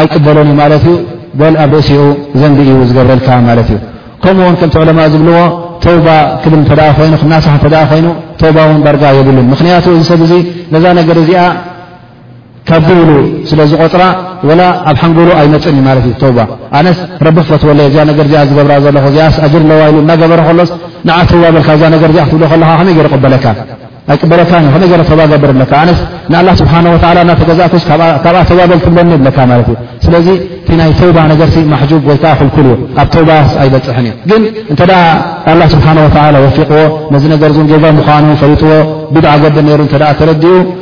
S1: ኣይቅበሎን እዩ ማለት እዩ በል ኣብ ርእሲኡ ዘንቢ እዩ ዝገብረልካ ማለት እዩ ከምኡ ውን ከምቲ ዕለማ ዝብልዎ ተውባ ክብል እንተ ኮይኑ ክናሳሕ እተ ኮይኑ ተውባ እውን ባርጋ የብሉን ምክንያቱ እዚ ሰብ እዚ ነዛ ነገር እዚኣ ካብዚ ኢሉ ስለ ዝቆፅራ ወላ ኣብ ሓንጎሉ ኣይመፅን እዩ ማለት እዩ ተውባ ኣነስ ረቢ ክፈትወለይ እዚኣ ነገር እዚኣ ዝገብራ ዘለኹ እዚኣስ ኣጅር ኣለዋ ኢሉ እናገበረ ከሎስ ንዓ ተውባ በልካ እዛ ነገር እዚኣ ክትብሎ ከለካ ከመይ ገይሩ ቅበለካ ኣይቅበለካን እዩ ከመይ ገረ ተባ ገብር ብለካ ኣነስ ንኣላ ስብሓን ወላ እናተገዛእኩስ ካብኣ ተባ በል ትብለኒ ብለካ ማለት እዩ ስለዚ እቲ ናይ ተውባ ነገርሲ ማሕጁብ ወይ ከዓ ክልኩል እዩ ኣብ ተውባስ ኣይበፅሕን እዩ ግን እንተ ኣላ ስብሓን ወላ ወፊቕዎ ነዚ ነገር እን ጌጋ ምዃኑ ፈሪጥዎ ቢድዓ ገብር ነይሩ እተ ተረዲኡ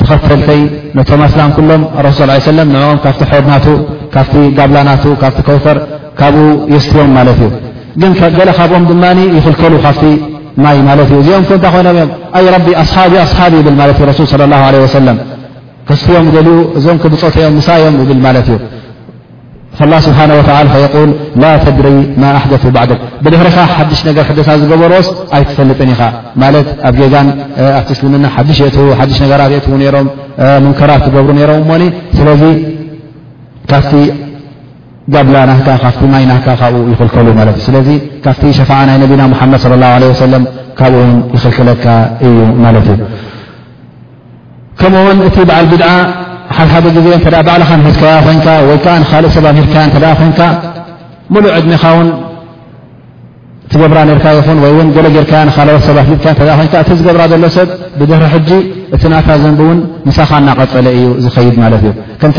S1: ተኸተልተይ ነቶም ኣስላም ኩሎም ረሱል ስ ሰለም ንኦም ካብቲ ሖድ ናቱ ካብቲ ጋብላ ናቱ ካብቲ ከውፈር ካብኡ የስትዮም ማለት እዩ ግን ገለ ካብኦም ድማ ይኽልከሉ ካብቲ ማይ ማለት እዩ እዚኦም ኮንታ ኮይኖም እዮም ኣይ ረቢ ኣስሓቢ ኣስሓቢ ይብል ማለት እዩ ረሱል ለ ለ ወሰለም ከስትዮም ደልኡ እዞም ክብፆተኦም ምሳዮም ይብል ማለት እዩ ላ ስብሓ ል ላ ተድሪ ማ ኣሕደቱ ባዕደክ ብድሕርኻ ሓድሽ ነገር ሕደሳ ዝገበሮስ ኣይትፈልጥን ኢኻ ማለት ኣብ ጌጋን ኣብቲ እስልምና ሓድሽ የእትዉ ሓድሽ ነገራት የእትዉ ነሮም ሙንከራት ትገብሩ ነሮም እሞኒ ስለዚ ካብቲ ጋብላ ናካ ካብቲ ማይ ናካ ካብኡ ይኽልከሉ ማለት እዩ ስለዚ ካብቲ ሸፋዓ ናይ ነቢና ሙሓመድ ለ ላ ለ ወሰለም ካብኡውን ይኽልክለካ እዩ ማለት እዩ ከምኡውን እቲ በዓል ቢድዓ ሓሓደ ግዜ እተ ባዕልኻ ምሒዝካያ ኮንካ ወይ ከዓ ንካልእ ሰብ ኣብሂድካያ እተ ኮንካ ሙሉእ ዕድሜኻ ውን ትገብራ ነርካ ይኹን ወይ ውን ገለ ጌርካያ ንካልኦት ሰብ ኣፍሊጥካ እተ ኮንካ እቲ ዝገብራ ዘሎ ሰብ ብድህሪ ሕጂ እቲ ናታ ዘንቢ እውን ምሳኻ እናቐፀለ እዩ ዝኸይድ ማለት እዩ ከምቲ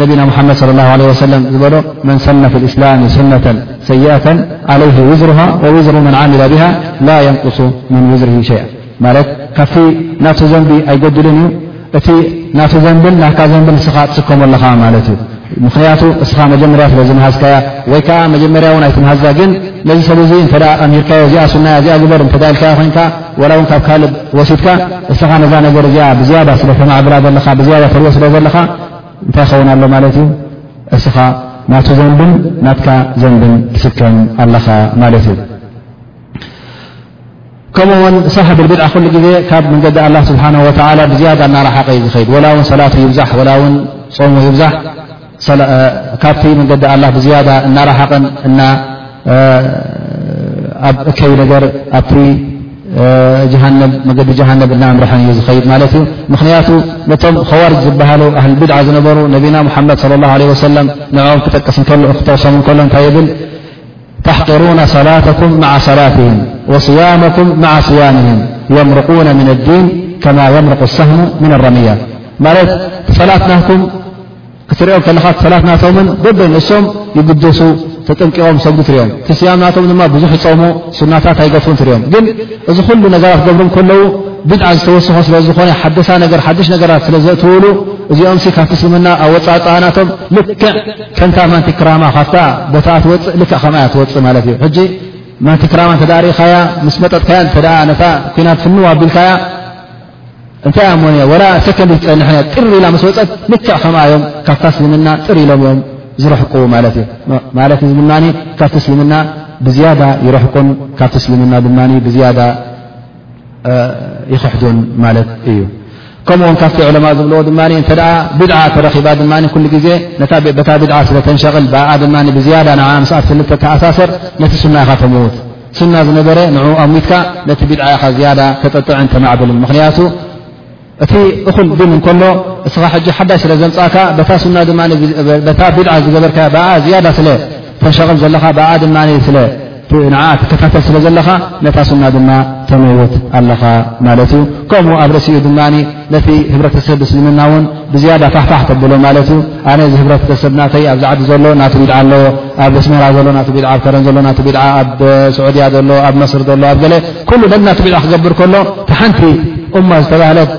S1: ነቢና ሙሓመድ ለ ላ ለ ወሰለም ዝበሎ መን ሰነ ፍ ልእስላም ሱነተን ሰይኣተን ዓለይህ ውዝርሃ ወውዝሩ መን ዓሚላ ብሃ ላ የንቁሱ ምን ውዝርሂ ሸይኣ ማለት ካብቲ ናቱ ዘንቢ ኣይጎድልን እዩ እቲ ናቱ ዘንብን ናትካ ዘንብን ንስኻ ትስከሞ ኣለኻ ማለት እዩ ምኽንያቱ እስኻ መጀመርያ ስለ ዝመሃዝካያ ወይ ከዓ መጀመርያ እውን ኣይትምሃዛ ግን ነዚ ሰብ እዚ እተ ኣምሂርካዮ እዚኣ ሱናያ እዚኣ ግበር እተ ኢልካዮ ኮይንካ ዋላ እውን ካብ ካልእ ወሲድካ እስኻ ነዛ ነገር እዚኣ ብዝያዳ ስለ ተማዕብላ ዘለኻ ብዝያዳ ተሪዮ ስለ ዘለኻ እንታይ ይኸውን ኣሎ ማለት እዩ እስኻ ናቱ ዘንብን ናትካ ዘንብን ትስከም ኣለኻ ማለት እዩ ከምኡ ውን ሳሕብ ብድዓ ኩሉ ግዜ ካብ መንገዲ ኣላ ስብሓን ወላ ብዝያዳ እናረሓቀ ዩ ዝኸይድ ወላ ውን ሰላቱ ይብዛሕ ወላ ውን ፆሙ ይብዛሕ ካብቲ መንገዲ ኣላ ብዝያዳ እናረሓቀን እና ኣብ እከይ ነገር ኣብቲ ጀሃነብ መገዲ ጀሃነብ እናእምርሐን እዩ ዝኸይድ ማለት እዩ ምክንያቱ ነቶም ከዋርጅ ዝበሃሉ ኣህል ብድዓ ዝነበሩ ነቢና ሙሓመድ ለ ላ ለ ወሰለም ንኦም ክጠቅስ ክተቕሶም ከሎ እንታይ ይብል ተሕቅሩና ሰላተኩም ማዓ ሰላትህም ወስያመኩም ማዓ ስያምህም የምርቁነ ምን ኣዲን ከማ የምርቁ ሳህሙ ምን ኣረምያ ማለት ሰላት ናትኩም ክትሪኦም ከለኻ ሰላት ናቶምን በበይ ንእሶም ይግደሱ ተጠንቂቖም ሰጉዱ ትሪኦም ስያም ናቶም ድማ ብዙሕ ዝፀሙ ሱናታት ኣይገፉን ትሪኦም ግን እዚ ኩሉ ነገራት ገብሩ ከለዉ ብድዓ ዝተወስኾ ስለ ዝኾነ ሓደሳ ነገር ሓደሽ ነገራት ስለ ዘእትውሉ እዚኦምሲ ካብቲ ስልምና ኣወፃፃእናቶም ልክዕ ከምታ ማንቲክራማ ካብታ ቦታኣ ትወፅእ ልክዕ ከምኣ እያ ትወፅእ ማለት እዩ ሕጂ ማንቲክራማ እንተ ርእኻያ ምስ መጠጥካያ እተ ነታ ኩናት ፍንው ኣቢልካያ እንታይ እያ ሞን ወላ ሰከንዲ ትፀንሐ ጥር ኢላ ምስ ወፀት ልክዕ ከምኣ እዮም ካብታ እስልምና ጥር ኢሎም እዮም ዝረሕቁ ማለት እዩ ማለት እዚ ድማ ካብቲ እስልምና ብዝያዳ ይረሕቁን ካብቲ እስልምና ድማ ብዝያዳ ይክሕዱን ማለት እዩ ከምኡውን ካብቲ ዕለማ ዝብልዎ ድማ እተ ብድዓ ተረኺባ ድማ ኩሉ ግዜ በታ ብድዓ ስለ ተንሸቕል ብኣ ድማ ብዝያዳ ን ምስ ስልተ ተኣሳሰር ነቲ ሱና ኢኻ ተምውት ሱና ዝነበረ ንኡ ኣሚትካ ነቲ ብድዓ ኢኻ ዝያዳ ተጠጥዕን ተማዕብልን ምኽንያቱ እቲ እኹል ዲን እንከሎ እስኻ ሕጂ ሓዳሽ ስለ ዘምፃእካ በታ ሱና ድማ በታ ቢድዓ ዝገበርካያ ብኣ ዝያዳ ስለ ተንሸቕል ዘለኻ ብኣ ድማ ስለ ንዓ ትከታተል ስለ ዘለኻ ነታ ሱና ድማ ተመውት ኣለኻ ማለት እዩ ከምኡ ኣብ ርእሲኡ ድማ ነቲ ህብረተሰብ እስልምና እውን ብዝያዳ ፋሕፋሕ ተብሎ ማለት እዩ ኣነ እዚ ህብረተሰብ ናተይ ኣብዚ ዓዲ ዘሎ ናቱ ቢድዓ ኣለዎ ኣብ ኣስመራ ዘሎ ናቱ ቢድዓ ኣብ ከረን ዘሎ ናቱ ቢድዓ ኣብ ስዑድያ ዘሎ ኣብ መስር ዘሎ ኣብ ገለ ኩሉ ነን ናቱ ቢድዓ ክገብር ከሎ እቲ ሓንቲ እማ ዝተባህለት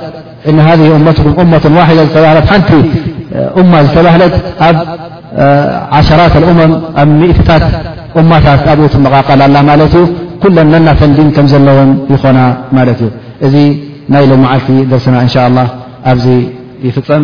S1: እነ ሃ እመትኩም እመትን ዋሒደ ዝተባህለት ሓንቲ እማ ዝተባህለት ኣብ ዓሸራት ኣልእመም ኣብ ሚእትታት እማታት ኣብኡ ትመቓቐል ኣላ ማለት እዩ ኩለን ነናተን ዲን ከም ዘለዎን ይኾና ማለት እዩ እዚ ናይ ሎመዓልቲ ደርስና እንሻ ላ ኣብዚ ይፍፀም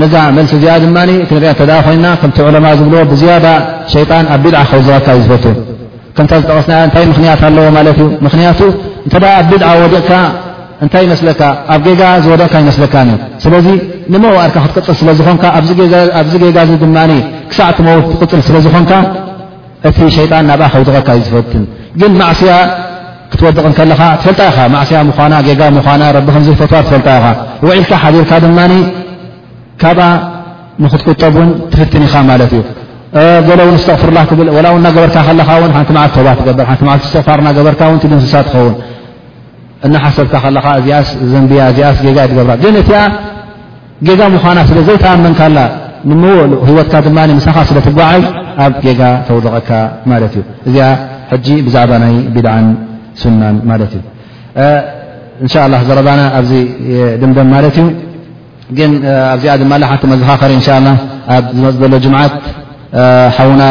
S1: ነዛ መልሲ እዚኣ ድማ ክንሪኣ እተ ኮይና ከምቲ ዑለማ ዝብልዎ ብዝያዳ ሸይጣን ኣብ ቢድዓ ከውዘካ እዩ ዝፈት ከምታ ዝጠቐስናያ እንታይ ምኽንያት ኣለዎ ማለት እዩ ምኽንያቱ እንተ ኣብ ቢድዓ ወድቕካ እንታይ ይመስለካ ኣብ ጌጋ ዝወደቕካ ይመስለካን እዩ ስለዚ ንመዋእልካ ክትቅፅል ስለ ዝኾንካ ኣብዚ ጌጋ እዚ ድማ ክሳዕ ትመውት ትቅፅል ስለ ዝኾንካ እቲ ሸይጣን ናብኣ ከውድቐካ እዩ ዝፈትን ግን ማዕስያ ክትወድቕ ከለኻ ትፈልጣ ኢኻ ማዕስያ ምኳና ጌጋ ምኳና ረቢ ከምዘይፈትዋ ትፈልጣ ኢኻ ውዒልካ ሓዲርካ ድማ ካብኣ ንክትቁጠብ ውን ትፍትን ኢኻ ማለት እዩ ገለ ውን ስተቕፍርላ ትብል ወላ ውን እናገበርካ ከለኻ ውን ሓንቲ መዓልቲ ተባ ትገበር ሓንቲ መዓልቲ ስተቕፋር እናገበርካ ውን ትድንስሳ ትኸውን እናሓሰብካ ከለኻ እዚኣስ ዘንብያ እዚኣስ ጌጋ ትገብራ ግን እቲኣ ጌጋ ምዃና ስለ ዘይተኣመንካላ ንምወእሉ ህይወትካ ድማ ምሳኻ ስለ ትጓዓዝ ኣብ ጌጋ ተውድቐካ ማለት እዩ እዚኣ ሕጂ ብዛዕባ ናይ ቢድዓን ሱናን ማለት እዩ እንሻ ላ ዘረባና ኣብዚ ድምደም ማለት እዩ ግን ኣብዚኣ ድማ ሓንቲ መዘኻኸሪ እንሻ ላ ኣብ ዝመፅ ዘሎ ጅምዓት ሓውና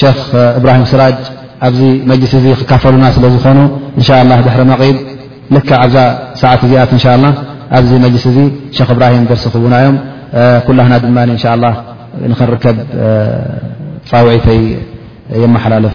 S1: ሸክ እብራሂም ስራጅ ኣብዚ መጅሊስ እዚ ክካፈሉና ስለ ዝኾኑ እንሻ ላ ድሕሪ መቒብ ልክዕ ኣብዛ ሰዓት እዚኣ እንሻ ላ ኣብዚ መሊስ እዚ ሸክ እብራሂም ደርሲ ክቡና እዮም ኩላህና ድማ እንሻ ላ ንክንርከብ ፃውዒተይ የመሓላለፍ